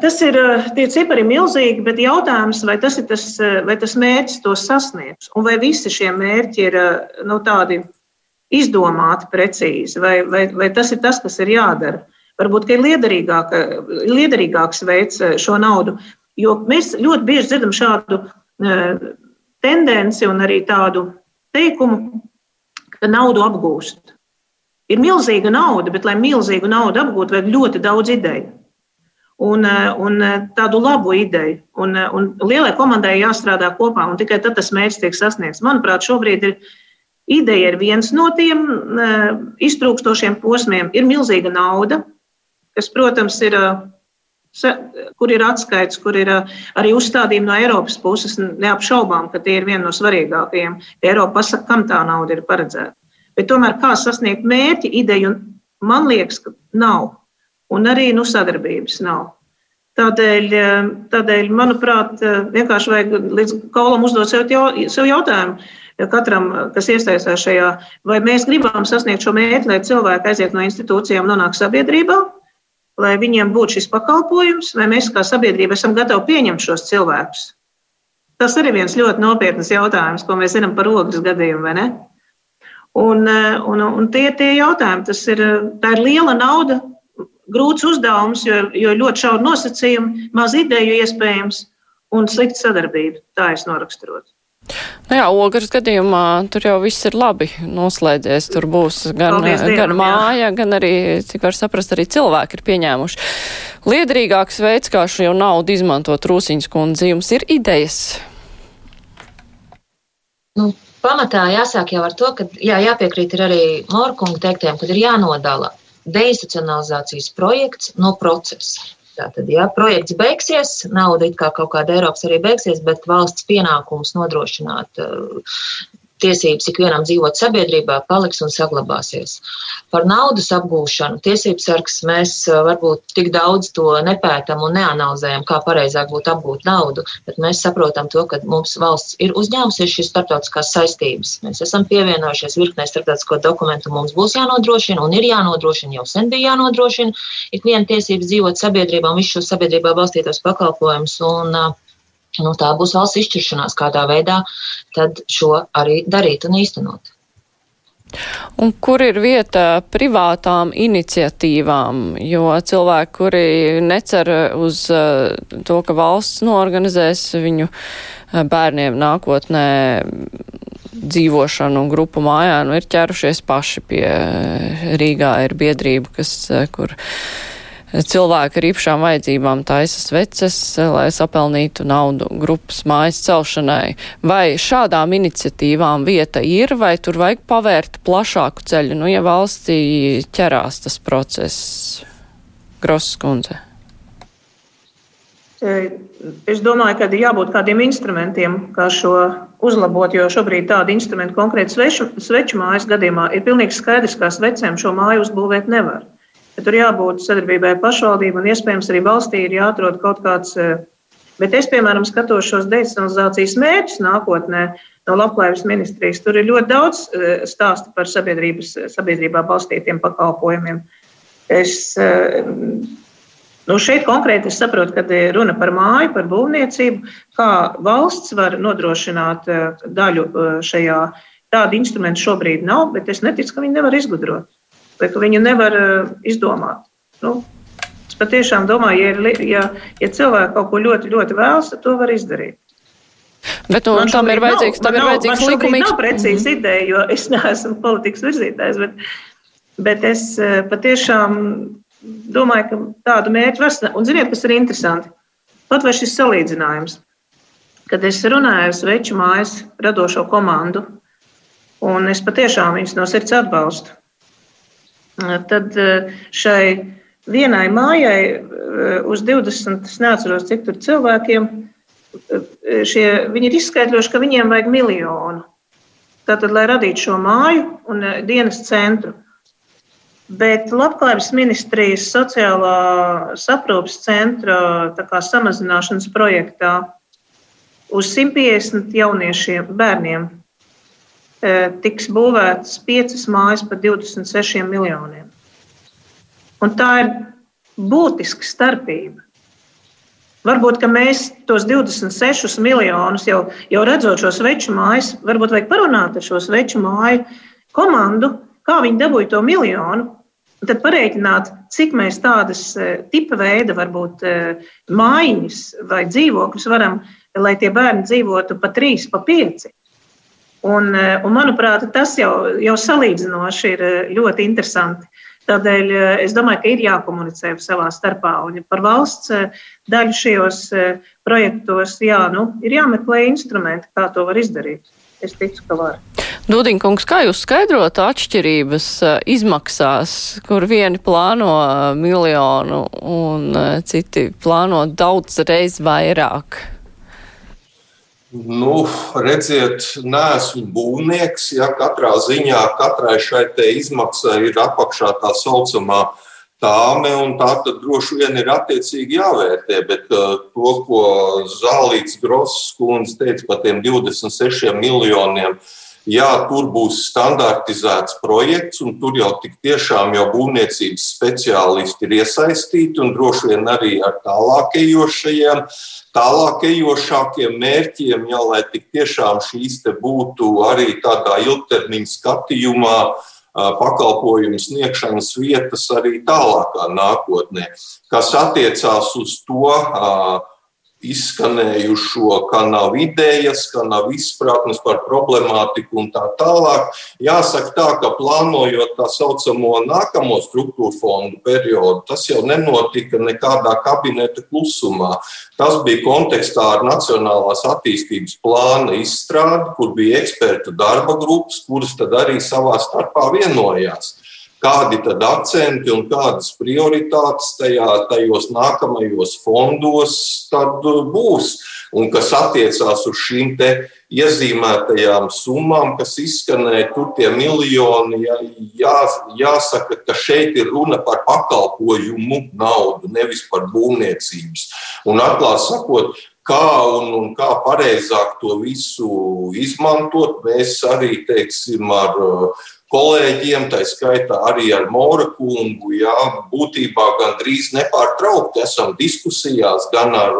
Tas ir, tie cipari milzīgi, bet jautājums, vai tas ir tas, vai tas mērķis to sasniegs, un vai visi šie mērķi ir nu, tādi izdomāti precīzi, vai, vai, vai tas ir tas, kas ir jādara. Varbūt ir liederīgāk, liederīgāks veids šo naudu, jo mēs ļoti bieži dzirdam šādu tendenci un arī tādu teikumu, ka naudu apgūst. Ir milzīga nauda, bet, lai milzīgu naudu apgūtu, vajag ļoti daudz ideju. Un, un tādu labu ideju. Un, un lielai komandai jāstrādā kopā, un tikai tad tas mērķis tiek sasniegts. Manuprāt, šobrīd ir ideja ir viens no tiem iztrūkstošiem posmiem. Ir milzīga nauda, kas, protams, ir kur ir atskaits, kur ir uh, arī uzstādījumi no Eiropas puses. Neapšaubām, ka tie ir viena no svarīgākajiem. Eiropa pasaka, kam tā nauda ir paredzēta. Bet tomēr kā sasniegt mērķi, ideju, man liekas, ka nav. Un arī nu, sadarbības nav. Tādēļ, uh, tādēļ, manuprāt, uh, vienkārši vajag līdz kaulam uzdot sev, jau, sev jautājumu, katram, kas iesaistās šajā, vai mēs gribam sasniegt šo mērķi, lai cilvēki aiziet no institūcijām nonāk sabiedrībā, lai viņiem būtu šis pakalpojums, vai mēs kā sabiedrība esam gatavi pieņemt šos cilvēkus. Tas arī viens ļoti nopietns jautājums, ko mēs zinām par ogles gadījumu, vai ne? Un, un, un tie, tie jautājumi, tas ir, ir liela nauda, grūts uzdevums, jo, jo ļoti šauri nosacījumi, maz ideju iespējams un slikta sadarbība. Tā es noraksturotu. Nu jā, ogres gadījumā tur jau viss ir labi noslēdzies. Tur būs gan, Dievam, gan māja, jā. gan arī, cik var saprast, arī cilvēki ir pieņēmuši. Liederīgāks veids, kā šo naudu izmantot Rūsiņas kundze, jums ir idejas? Nu, pamatā jāsāk jau ar to, ka jā, jāpiekrīt ir arī Morkunga teiktiem, ka ir jānodala deinstitucionalizācijas projekts no procesa. Tātad, ja projekts beigsies, nauda it kā kaut kāda Eiropas arī beigsies, bet valsts pienākums nodrošināt uh, tiesības ikvienam dzīvot sabiedrībā paliks un saglabāsies. Par naudas apgūšanu tiesības sargs mēs uh, varbūt tik daudz to nepētam un neanalizējam, kā pareizāk būtu apgūt naudu, bet mēs saprotam to, ka mums valsts ir uzņēmusies šīs starptautiskās saistības. Mēs esam pievienojušies virknē starptautisko dokumentu, mums būs jānodrošina un ir jānodrošina, jau sen bija jānodrošina ikviena tiesības dzīvot sabiedrībā un visu šo sabiedrībā balstītos pakalpojumus. Un, uh, nu, tā būs valsts izšķiršanās, kādā veidā šo arī darīt un īstenot. Un kur ir vieta privātām iniciatīvām? Jo cilvēki, kuri necer uz uh, to, ka valsts norganizēs viņu uh, bērniem nākotnē dzīvošanu un grupu mājā, nu ir ķerušies paši pie uh, Rīgā ir biedrība, kas, kur cilvēki ar īpašām vajadzībām taisa sveces, lai sapelnītu naudu grupas mājas celšanai. Vai šādām iniciatīvām vieta ir, vai tur vajag pavērt plašāku ceļu, nu, ja valstī ķerās tas process? Grosas kundze. Es domāju, ka ir jābūt kādiem instrumentiem, kā šo uzlabot, jo šobrīd tādu instrumentu konkrēti sveču, sveču mājas gadījumā ir pilnīgi skaidrs, ka svecēm šo māju uzbūvēt nevar ka tur jābūt sadarbībai pašvaldību un iespējams arī valstī ir jāatrod kaut kāds. Eh, bet es, piemēram, skatos šos decentralizācijas mērķus nākotnē no Labklājības ministrijas. Tur ir ļoti daudz eh, stāstu par sabiedrībā balstītiem pakalpojumiem. Es, eh, nu šeit konkrēti es saprotu, ka runa par māju, par būvniecību, kā valsts var nodrošināt daļu šajā. Tādu instrumentu šobrīd nav, bet es neticu, ka viņi nevar izgudrot vai ka viņu nevar uh, izdomāt. Nu, es patiešām domāju, ja, ir, ja, ja cilvēki kaut ko ļoti, ļoti vēlas, tad to var izdarīt. Bet nu, tam ir vajadzīgs, nav, tam ir vajadzīgs likumīgs. Tas nav precīzi mm -hmm. ideja, jo es neesmu politikas virzītājs, bet, bet es uh, patiešām domāju, ka tādu mērķu var. Un ziniet, kas ir interesanti? Pat vai šis salīdzinājums, kad es runāju ar Sveču mājas radošo komandu, un es patiešām viņus no sirds atbalstu tad eh, šai vienai mājai eh, uz 20, es neatceros, cik tur cilvēkiem, eh, šie, viņi ir izskaidrojuši, ka viņiem vajag miljonu. Tātad, lai radītu šo māju un dienas centru. Bet Labklājības ministrijas sociālā saprūpas centra samazināšanas projektā uz 150 jauniešiem, bērniem tiks būvētas piecas mājas par 26 miljoniem. Un tā ir būtiska starpība. Varbūt mēs tos 26 miljonus jau, jau redzot šo sveču mājas, varbūt vajag parunāt ar šo sveču māju komandu, kā viņi dabūja to miljonu. Tad parēķināt, cik mēs tādas eh, tipa veida, varbūt eh, mājiņas vai dzīvokļus varam, lai tie bērni dzīvotu pa trīs, pa pieci. Un, eh, un, manuprāt, tas jau, jau salīdzinoši ir eh, ļoti interesanti. Tādēļ eh, es domāju, ka ir jākomunicē savā starpā. Un par valsts daļu šajos projektos jā, nu, ir jāmeklē instrumenti, kā to var izdarīt. Es ticu, ka var. Dūdiņkungs, kā jūs skaidrot atšķirības izmaksās, kur vieni plāno miljonu un citi plāno daudz reiz vairāk? Nu, redziet, neesmu būvnieks. Ja, katrā ziņā katrai šai izmaksai ir apakšā tā saucamā tāme, un tā tad droši vien ir attiecīgi jāvērtē. Bet uh, to, ko Zālīts Gross kundze teica par tiem 26 miljoniem, Jā, tur būs standartizēts projekts, un tur jau tik tiešām jau būvniecības speciālisti ir iesaistīti, un droši vien arī ar tālākajošajiem, tālākajošākiem mērķiem, jau lai tik tiešām šīs te būtu arī tādā ilgtermiņa skatījumā pakalpojumu sniegšanas vietas arī tālākā nākotnē. Kas attiecās uz to, izskanējušo, ka nav idejas, ka nav izpratnes par problemātiku un tā tālāk. Jāsaka tā, ka plānojot tā saucamo nākamo struktūru fondu periodu, tas jau nenotika nekādā kabineta klusumā. Tas bija kontekstā ar Nacionālās attīstības plāna izstrādi, kur bija ekspertu darba grupas, kuras tad arī savā starpā vienojās kādi tad akcenti un kādas prioritātes tajā, tajos nākamajos fondos tad būs. Un kas attiecās uz šīm te iezīmētajām summām, kas izskanēja, tur tie miljoni, jā, jā, jāsaka, ka šeit ir runa par pakalpojumu naudu, nevis par būvniecības. Un atklāt sakot, kā un, un kā pareizāk to visu izmantot, mēs arī, teiksim, ar kolēģiem, tā skaitā arī ar Mora kungu. Jā, būtībā gandrīz nepārtraukti esam diskusijās gan ar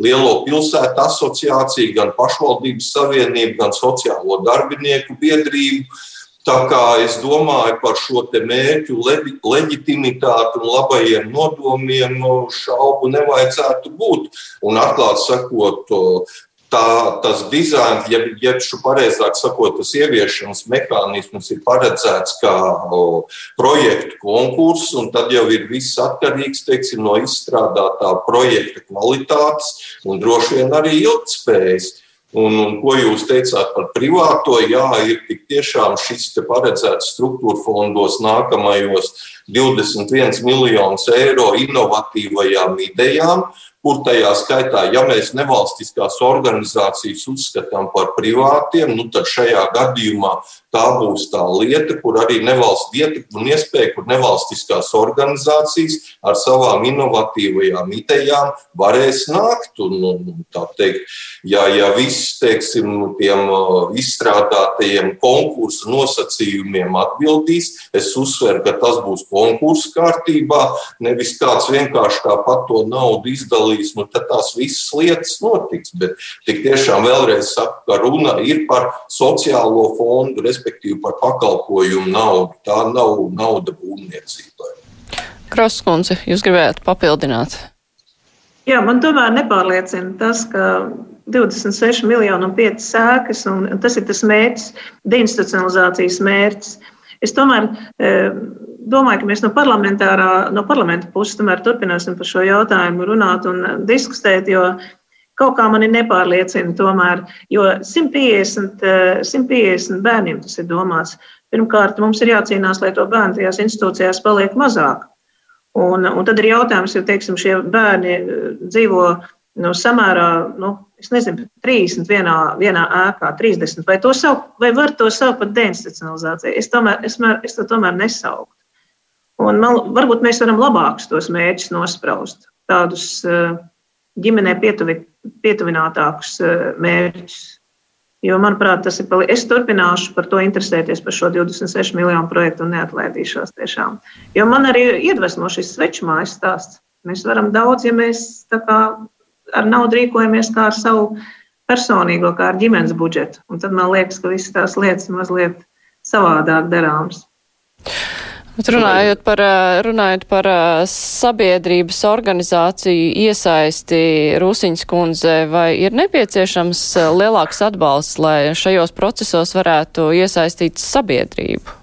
Lielo pilsētu asociāciju, gan pašvaldības savienību, gan sociālo darbinieku biedrību. Tā kā es domāju par šo mērķu leģitimitāti un labajiem nodomiem, šaubu nevajadzētu būt. Un atklāti sakot, tā, tas dizains, ja šo pareizāk sakot, tas ieviešanas mehānisms ir paredzēts kā o, projektu konkurss, un tad jau ir viss atkarīgs teiksim, no izstrādātā projekta kvalitātes un droši vien arī ilgspējas. Un, un ko jūs teicāt par privāto? Jā, ir tik tiešām šis paredzēts struktūra fondos nākamajos 21 miljonus eiro inovatīvajām idejām, kur tajā skaitā, ja mēs nevalstiskās organizācijas uzskatām par privātiem, nu tad šajā gadījumā tā būs tā lieta, kur arī nevalsts ietekme un iespēja, kur nevalstiskās organizācijas ar savām inovatīvajām idejām varēs nākt. Un, un, tā teikt, ja, ja viss, teiksim, tiem izstrādātajiem konkursu nosacījumiem atbildīs, es uzsveru, ka tas būs konkursu kārtībā, nevis kāds vienkārši tāpat to naudu izdalīs, nu tad tās visas lietas notiks. Bet tik tiešām vēlreiz saku, ka runa ir par sociālo fondu, respektīvi par pakalpojumu naudu. Tā nav nauda būvniecībai. Krosskundze, jūs gribētu papildināt? Jā, man tomēr nepārliecina tas, ka 26 miljoni un 5 sēkas, un tas ir tas mērķis, deinstitucionalizācijas mērķis. Es tomēr e, domāju, ka mēs no, no parlamenta puses tomēr turpināsim par šo jautājumu runāt un diskutēt, jo Kaut kā mani nepārliecina, tomēr, jo 150, 150 eh, bērniem tas ir domāts. Pirmkārt, mums ir jācīnās, lai to bērnu tajās institūcijās paliek mazāk. Un, un tad ir jautājums, jo teiksim, šie bērni eh, dzīvo nu, samērā, nu, es nezinu, 30 vienā, vienā ēkā, 30. Vai, to saukt, vai var to saukt par deinstitucionalizāciju? Es, tomēr, es, mēr, es to tomēr nesauktu. Un man, varbūt mēs varam labākus tos mērķus nospraust, tādus uh, ģimenē pietuvi, pietuvinātākus eh, mērķus. Jo, manuprāt, tas ir. Pali... Es turpināšu par to interesēties par šo 26 miljonu projektu un neatlaidīšos tiešām. Jo man arī iedvesmo šis sveču mājas stāsts. Mēs varam daudz, ja mēs kā, ar naudu rīkojamies kā ar savu personīgo, kā ar ģimenes budžetu. Un tad man liekas, ka visas tās lietas mazliet savādāk darāmas. Runājot par, runājot par sabiedrības organizāciju iesaisti Rūsiņas kundze, vai ir nepieciešams lielāks atbalsts, lai šajos procesos varētu iesaistīt sabiedrību?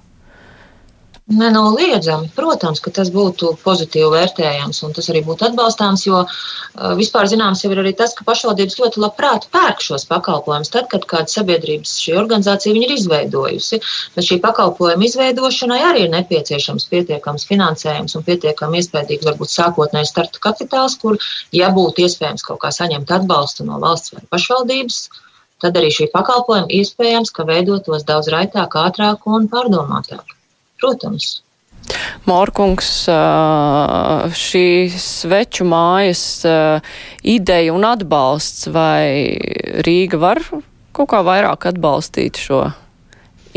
Nenoliedzami, protams, ka tas būtu pozitīvi vērtējams un tas arī būtu atbalstāms, jo uh, vispār zināms jau ir arī tas, ka pašvaldības ļoti labprāt pērk šos pakalpojumus tad, kad kāda sabiedrības šī organizācija ir izveidojusi. Bet šī pakalpojuma izveidošanai arī ir nepieciešams pietiekams finansējums un pietiekami iespējams varbūt sākotnējs starta kapitāls, kur, ja būtu iespējams kaut kā saņemt atbalstu no valsts vai pašvaldības, tad arī šī pakalpojuma iespējams, ka veidotos daudz raitāk, ātrāk un pārdomātāk. Protams. Mārkungs, šī sveču mājas ideja un atbalsts, vai Rīga var kaut kā vairāk atbalstīt šo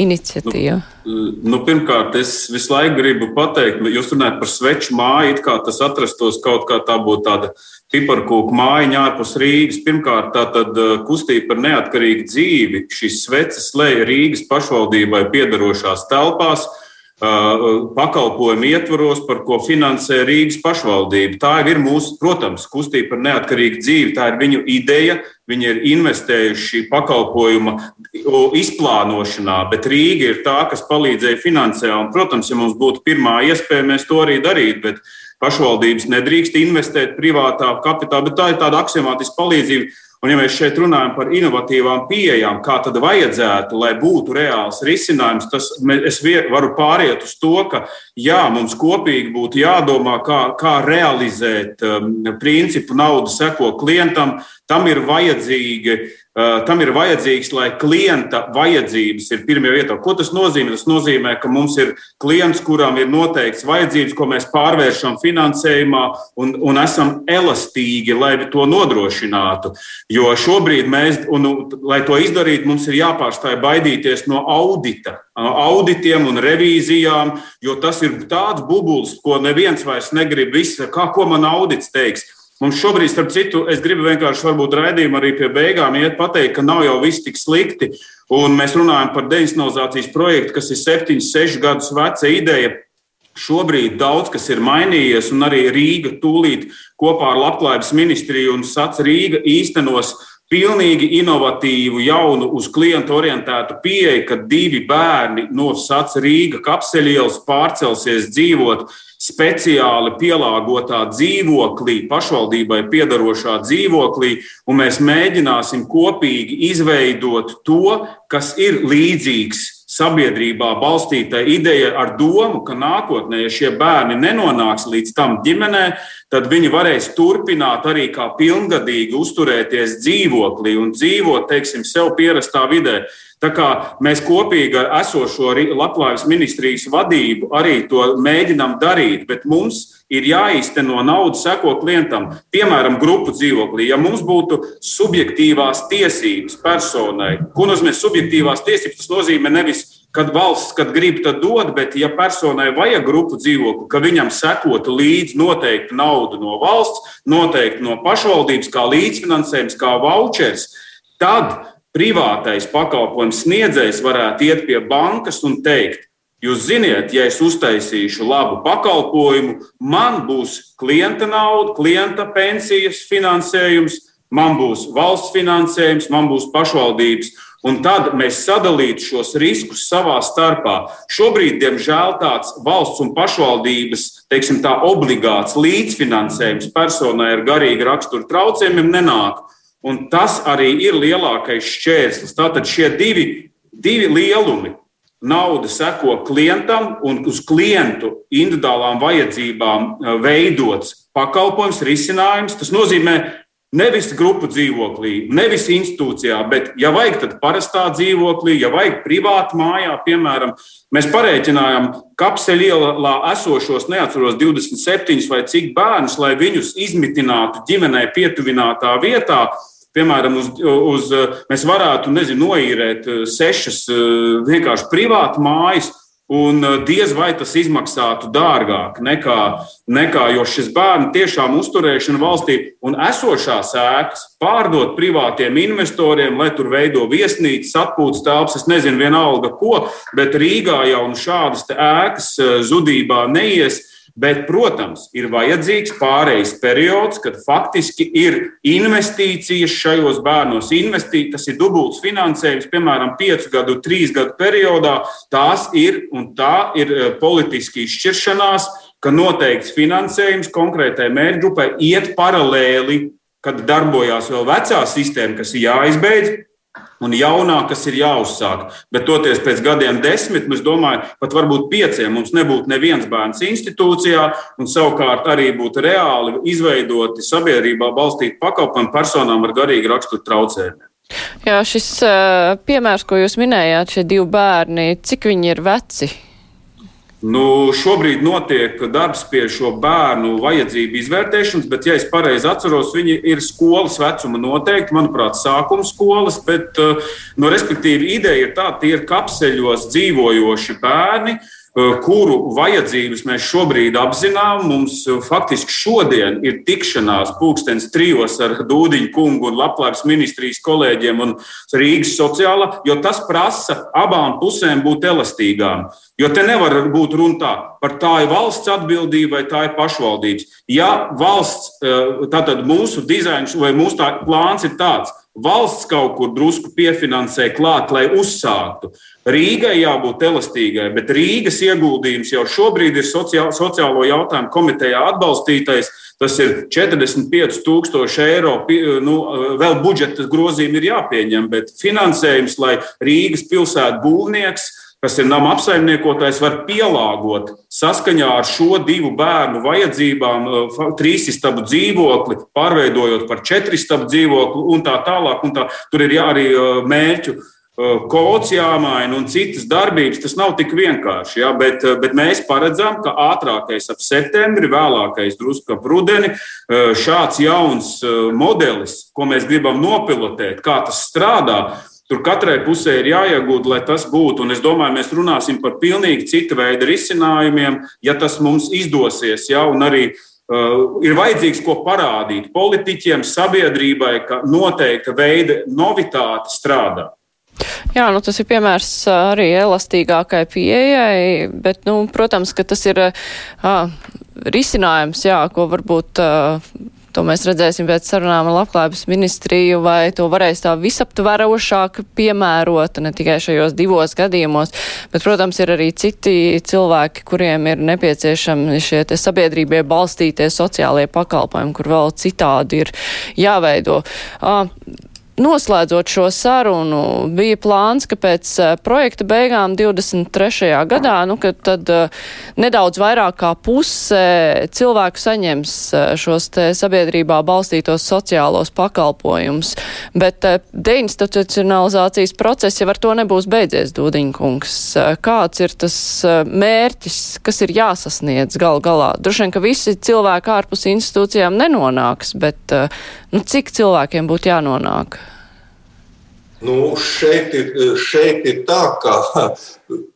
iniciatīva? Nu, nu, pirmkārt, es visu laiku gribu pateikt, jūs runājat par sveču māju, it kā tas atrastos kaut kā tā būtu tāda piparkūku mājiņa ārpus Rīgas. Pirmkārt, tā tad kustība par neatkarīgu dzīvi. Šīs sveces lēja Rīgas pašvaldībai piedarošās telpās pakalpojumu ietvaros, par ko finansē Rīgas pašvaldība. Tā ir mūsu, protams, kustība par neatkarīgu dzīvi. Tā ir viņu ideja. Viņi ir investējuši šī pakalpojuma izplānošanā, bet Rīga ir tā, kas palīdzēja finansēt. Un, protams, ja mums būtu pirmā iespēja, mēs to arī darītu. Bet pašvaldības nedrīkst investēt privātā kapitālā, bet tā ir tāda aksiomātiska palīdzība. Un, ja mēs šeit runājam par inovatīvām pieejām, kā tad vajadzētu, lai būtu reāls risinājums, tas es varu pāriet uz to, ka jā, mums kopīgi būtu jādomā, kā, kā realizēt um, principu naudu seko klientam. Tam ir Uh, tam ir vajadzīgs, lai klienta vajadzības ir pirmajā vietā. Ko tas nozīmē? Tas nozīmē, ka mums ir klients, kuram ir noteikts vajadzības, ko mēs pārvēršam finansējumā un, un esam elastīgi, lai to nodrošinātu. Jo šobrīd mēs, un, lai to izdarītu, mums ir jāpārstāj baidīties no audita, auditiem un revīzijām, jo tas ir tāds bubulis, ko neviens vairs negrib. Visi, kā ko man audits teiks? Mums šobrīd, starp citu, es gribu vienkārši varbūt raidījumu arī pie beigām iet pateikt, ka nav jau viss tik slikti. Un mēs runājam par deinstitucionalizācijas projektu, kas ir 7, 6 gadus veca ideja. Šobrīd daudz kas ir mainījies, un arī Rīga tūlīt kopā ar Labklājības ministriju un SAC Rīga īstenos pilnīgi inovatīvu, jaunu, uz klientu orientētu pieeju, kad divi bērni no SAC Rīga kapseļielas pārcelsies dzīvot speciāli pielāgotā dzīvoklī, pašvaldībai piedarošā dzīvoklī, un mēs mēģināsim kopīgi izveidot to, kas ir līdzīgs sabiedrībā balstīta ideja ar domu, ka nākotnē, ja šie bērni nenonāks līdz tam ģimenē, tad viņi varēs turpināt arī kā pilngadīgi uzturēties dzīvoklī un dzīvot, teiksim, sev pierastā vidē. Tā kā mēs kopīgi ar esošo Latvijas ministrijas vadību arī to mēģinām darīt, bet mums ir jāīsteno naudu seko klientam. Piemēram, grupu dzīvoklī. Ja mums būtu subjektīvās tiesības personai, ko nozīmē subjektīvās tiesības, tas nozīmē nevis kad valsts, kad grib, tad dod, bet ja personai vajag grupu dzīvokli, ka viņam sekotu līdzi noteikti naudu no valsts, noteikti no pašvaldības, kā līdzfinansējums, kā vouchers, tad privātais pakalpojums sniedzējs varētu iet pie bankas un teikt, jūs ziniet, ja es uztaisīšu labu pakalpojumu, man būs klienta nauda, klienta pensijas finansējums, man būs valsts finansējums, man būs pašvaldības. Un tad mēs sadalītu šos riskus savā starpā. Šobrīd, diemžēl, tāds valsts un pašvaldības teiksim, obligāts līdzfinansējums personai ar garīgu raksturu traucējumiem nenāk. Un tas arī ir lielākais šķērslis. Tātad šie divi, divi lielumi nauda seko klientam un uz klientu individuālām vajadzībām eh, veidots pakalpojums, risinājums. Tas nozīmē nevis grupu dzīvoklī, nevis institūcijā, bet, ja vajag, tad parastā dzīvoklī, ja vajag privāti mājā, piemēram, mēs parēķinājām kapseļu ielā esošos, neatceros, 27 vai cik bērnus, lai viņus izmitinātu ģimenei pietuvinātā vietā piemēram, uz, uz, mēs varētu nezinu, noīrēt eh, sešas eh, vienkārši privātu mājas. Un eh, diez vai tas izmaksātu dārgāk nekā, nekā jo šis bērnu tiešām uzturēšana valstī un esošās ēkas pārdot privātiem investoriem, lai tur veido viesnīcas, atpūtas telpas, es nezinu, vienalga ko, bet Rīgā jau šādas ēkas zudībā neies. Bet, protams, ir vajadzīgs pārejas periods, kad faktiski ir investīcijas šajos bērnos. Investīt, tas ir dubults finansējums, piemēram, piecu gadu, trīs gadu periodā. Tās ir un tā ir eh, politiski izšķiršanās, ka noteikts finansējums konkrētai mērķgrupai iet paralēli, kad darbojās vēl vecā sistēma, kas ir jāizbeidz, un jaunā, kas ir jāuzsāk. Bet toties pēc gadiem desmit, es domāju, pat varbūt pieciem mums nebūtu neviens bērns institūcijā, un savukārt arī būtu reāli izveidoti sabiedrībā balstīti pakalpojumi personām ar garīgu raksturu traucējumiem. Jā, šis uh, piemērs, ko jūs minējāt, šie divi bērni, cik viņi ir veci? Nu, šobrīd notiek darbs pie šo bērnu vajadzību izvērtēšanas, bet, ja es pareizi atceros, viņi ir skolas vecuma noteikti, manuprāt, sākuma skolas, bet, nu, respektīvi, ideja ir tāda, tie ir kapseļos dzīvojoši bērni, uh, Eh, kuru vajadzības mēs šobrīd apzinām. Mums eh, faktiski šodien ir tikšanās pulkstenis trijos ar Dūdiņu kungu un Labklājības ministrijas kolēģiem un Rīgas sociālā, jo tas prasa abām pusēm būt elastīgām. Jo te nevar būt runa tā, par tā ir valsts atbildība vai tā ir pašvaldības. Ja valsts, eh, tātad mūsu dizains vai mūsu plāns ir tāds, valsts kaut kur drusku piefinansē klāt, lai uzsāktu. Rīgai jābūt elastīgai, bet Rīgas ieguldījums jau šobrīd ir sociālo, jautājumu komitejā atbalstītais. Tas ir 45,000 eiro. Nu, vēl budžeta grozījumi ir jāpieņem, bet finansējums, lai Rīgas pilsētu būvnieks kas ir nama apsaimniekotājs, var pielāgot saskaņā ar šo divu bērnu vajadzībām, uh, trīsistabu dzīvokli, pārveidojot par četristabu dzīvokli un tā tālāk. Un tā. Tur ir jā, arī uh, mērķu kods jāmaina un citas darbības. Tas nav tik vienkārši. Ja, bet, bet mēs paredzam, ka ātrākais ap septembri, vēlākais drusku ap rudeni, šāds jauns modelis, ko mēs gribam nopilotēt, kā tas strādā, Tur katrai pusē ir jāiegūda, lai tas būtu. Un es domāju, mēs runāsim par pilnīgi cita veida risinājumiem, ja tas mums izdosies. Ja, un arī uh, ir vajadzīgs ko parādīt politiķiem, sabiedrībai, ka noteikta veida novitāte strādā. Jā, nu tas ir piemērs arī elastīgākai pieejai, bet, nu, protams, ka tas ir uh, risinājums, jā, ko varbūt uh, To mēs redzēsim pēc sarunām ar labklājības ministriju, vai to varēs tā visaptverošāk piemērot, ne tikai šajos divos gadījumos, bet, protams, ir arī citi cilvēki, kuriem ir nepieciešami šie te sabiedrībai balstītie sociālie pakalpojumi, kur vēl citādi ir jāveido. Uh, Noslēdzot šo sarunu, bija plāns, ka pēc uh, projekta beigām 23. gadā, nu, ka tad uh, nedaudz vairāk kā puse cilvēku saņems uh, šos te sabiedrībā balstītos sociālos pakalpojumus, bet deinstitucionalizācijas process jau ar to nebūs beidzies, Dūdiņkungs. Kāds ir tas mērķis, kas ir jāsasniedz gal galā? Droši vien, ka visi cilvēki ārpus institūcijām nenonāks, bet nu, cik cilvēkiem būtu jānonāk? Nu, šeit, ir, šeit ir tā, ka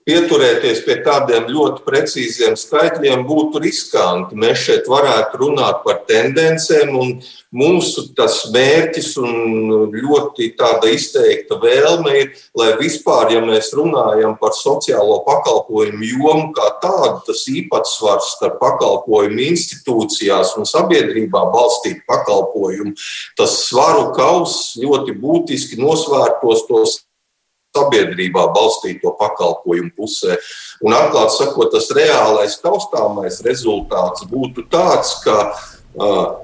pieturēties pie tādiem ļoti precīziem skaitļiem būtu riskanti. Mēs šeit varētu runāt par tendencēm, un mūsu tas mērķis un ļoti tāda izteikta vēlme ir, lai vispār, ja mēs runājam par sociālo pakalpojumu jomu kā tādu, tas īpatsvars starp pakalpojumu institūcijās un sabiedrībā balstīt pakalpojumu, tas svaru kaus ļoti būtiski nosvērtos tos sabiedrībā balstīto pakalpojumu pusē. Un atklāti sakot, tas reālais taustāmais rezultāts būtu tāds, ka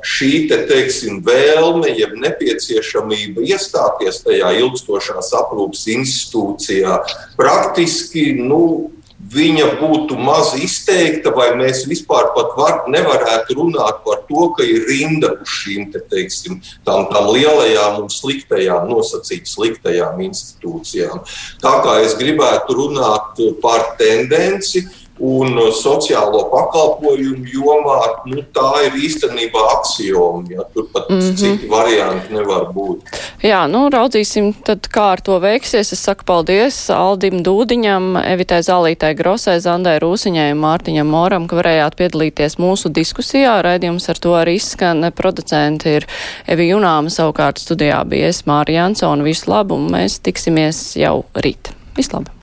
šī te, teiksim, vēlme, jeb nepieciešamība iestāties tajā ilgstošās aprūpas institūcijā praktiski nu, viņa būtu maz izteikta, vai mēs vispār var, nevarētu runāt par to, ka ir rinda uz šīm te, teiksim, tām, tām lielajām un sliktajām, nosacīt sliktajām institūcijām. Tā kā es gribētu runāt par tendenci, Un sociālo pakalpojumu jomā nu, tā ir īstenībā axioma. Ja, tur pat mm -hmm. citi varianti nevar būt. Jā, nu raudzīsim, tad, kā ar to veiksies. Es saku paldies Aldim Dūdiņam, Evitai Zālītai Grosai, Zandai Rūsiņai un Mārtiņam Moram, ka varējāt piedalīties mūsu diskusijā. Raidījums ar to arī izskan. Producenti ir Evi Junāma, savukārt studijā bija es Mārija Jansona. Visu labu un mēs tiksimies jau rīt. Vislabāk!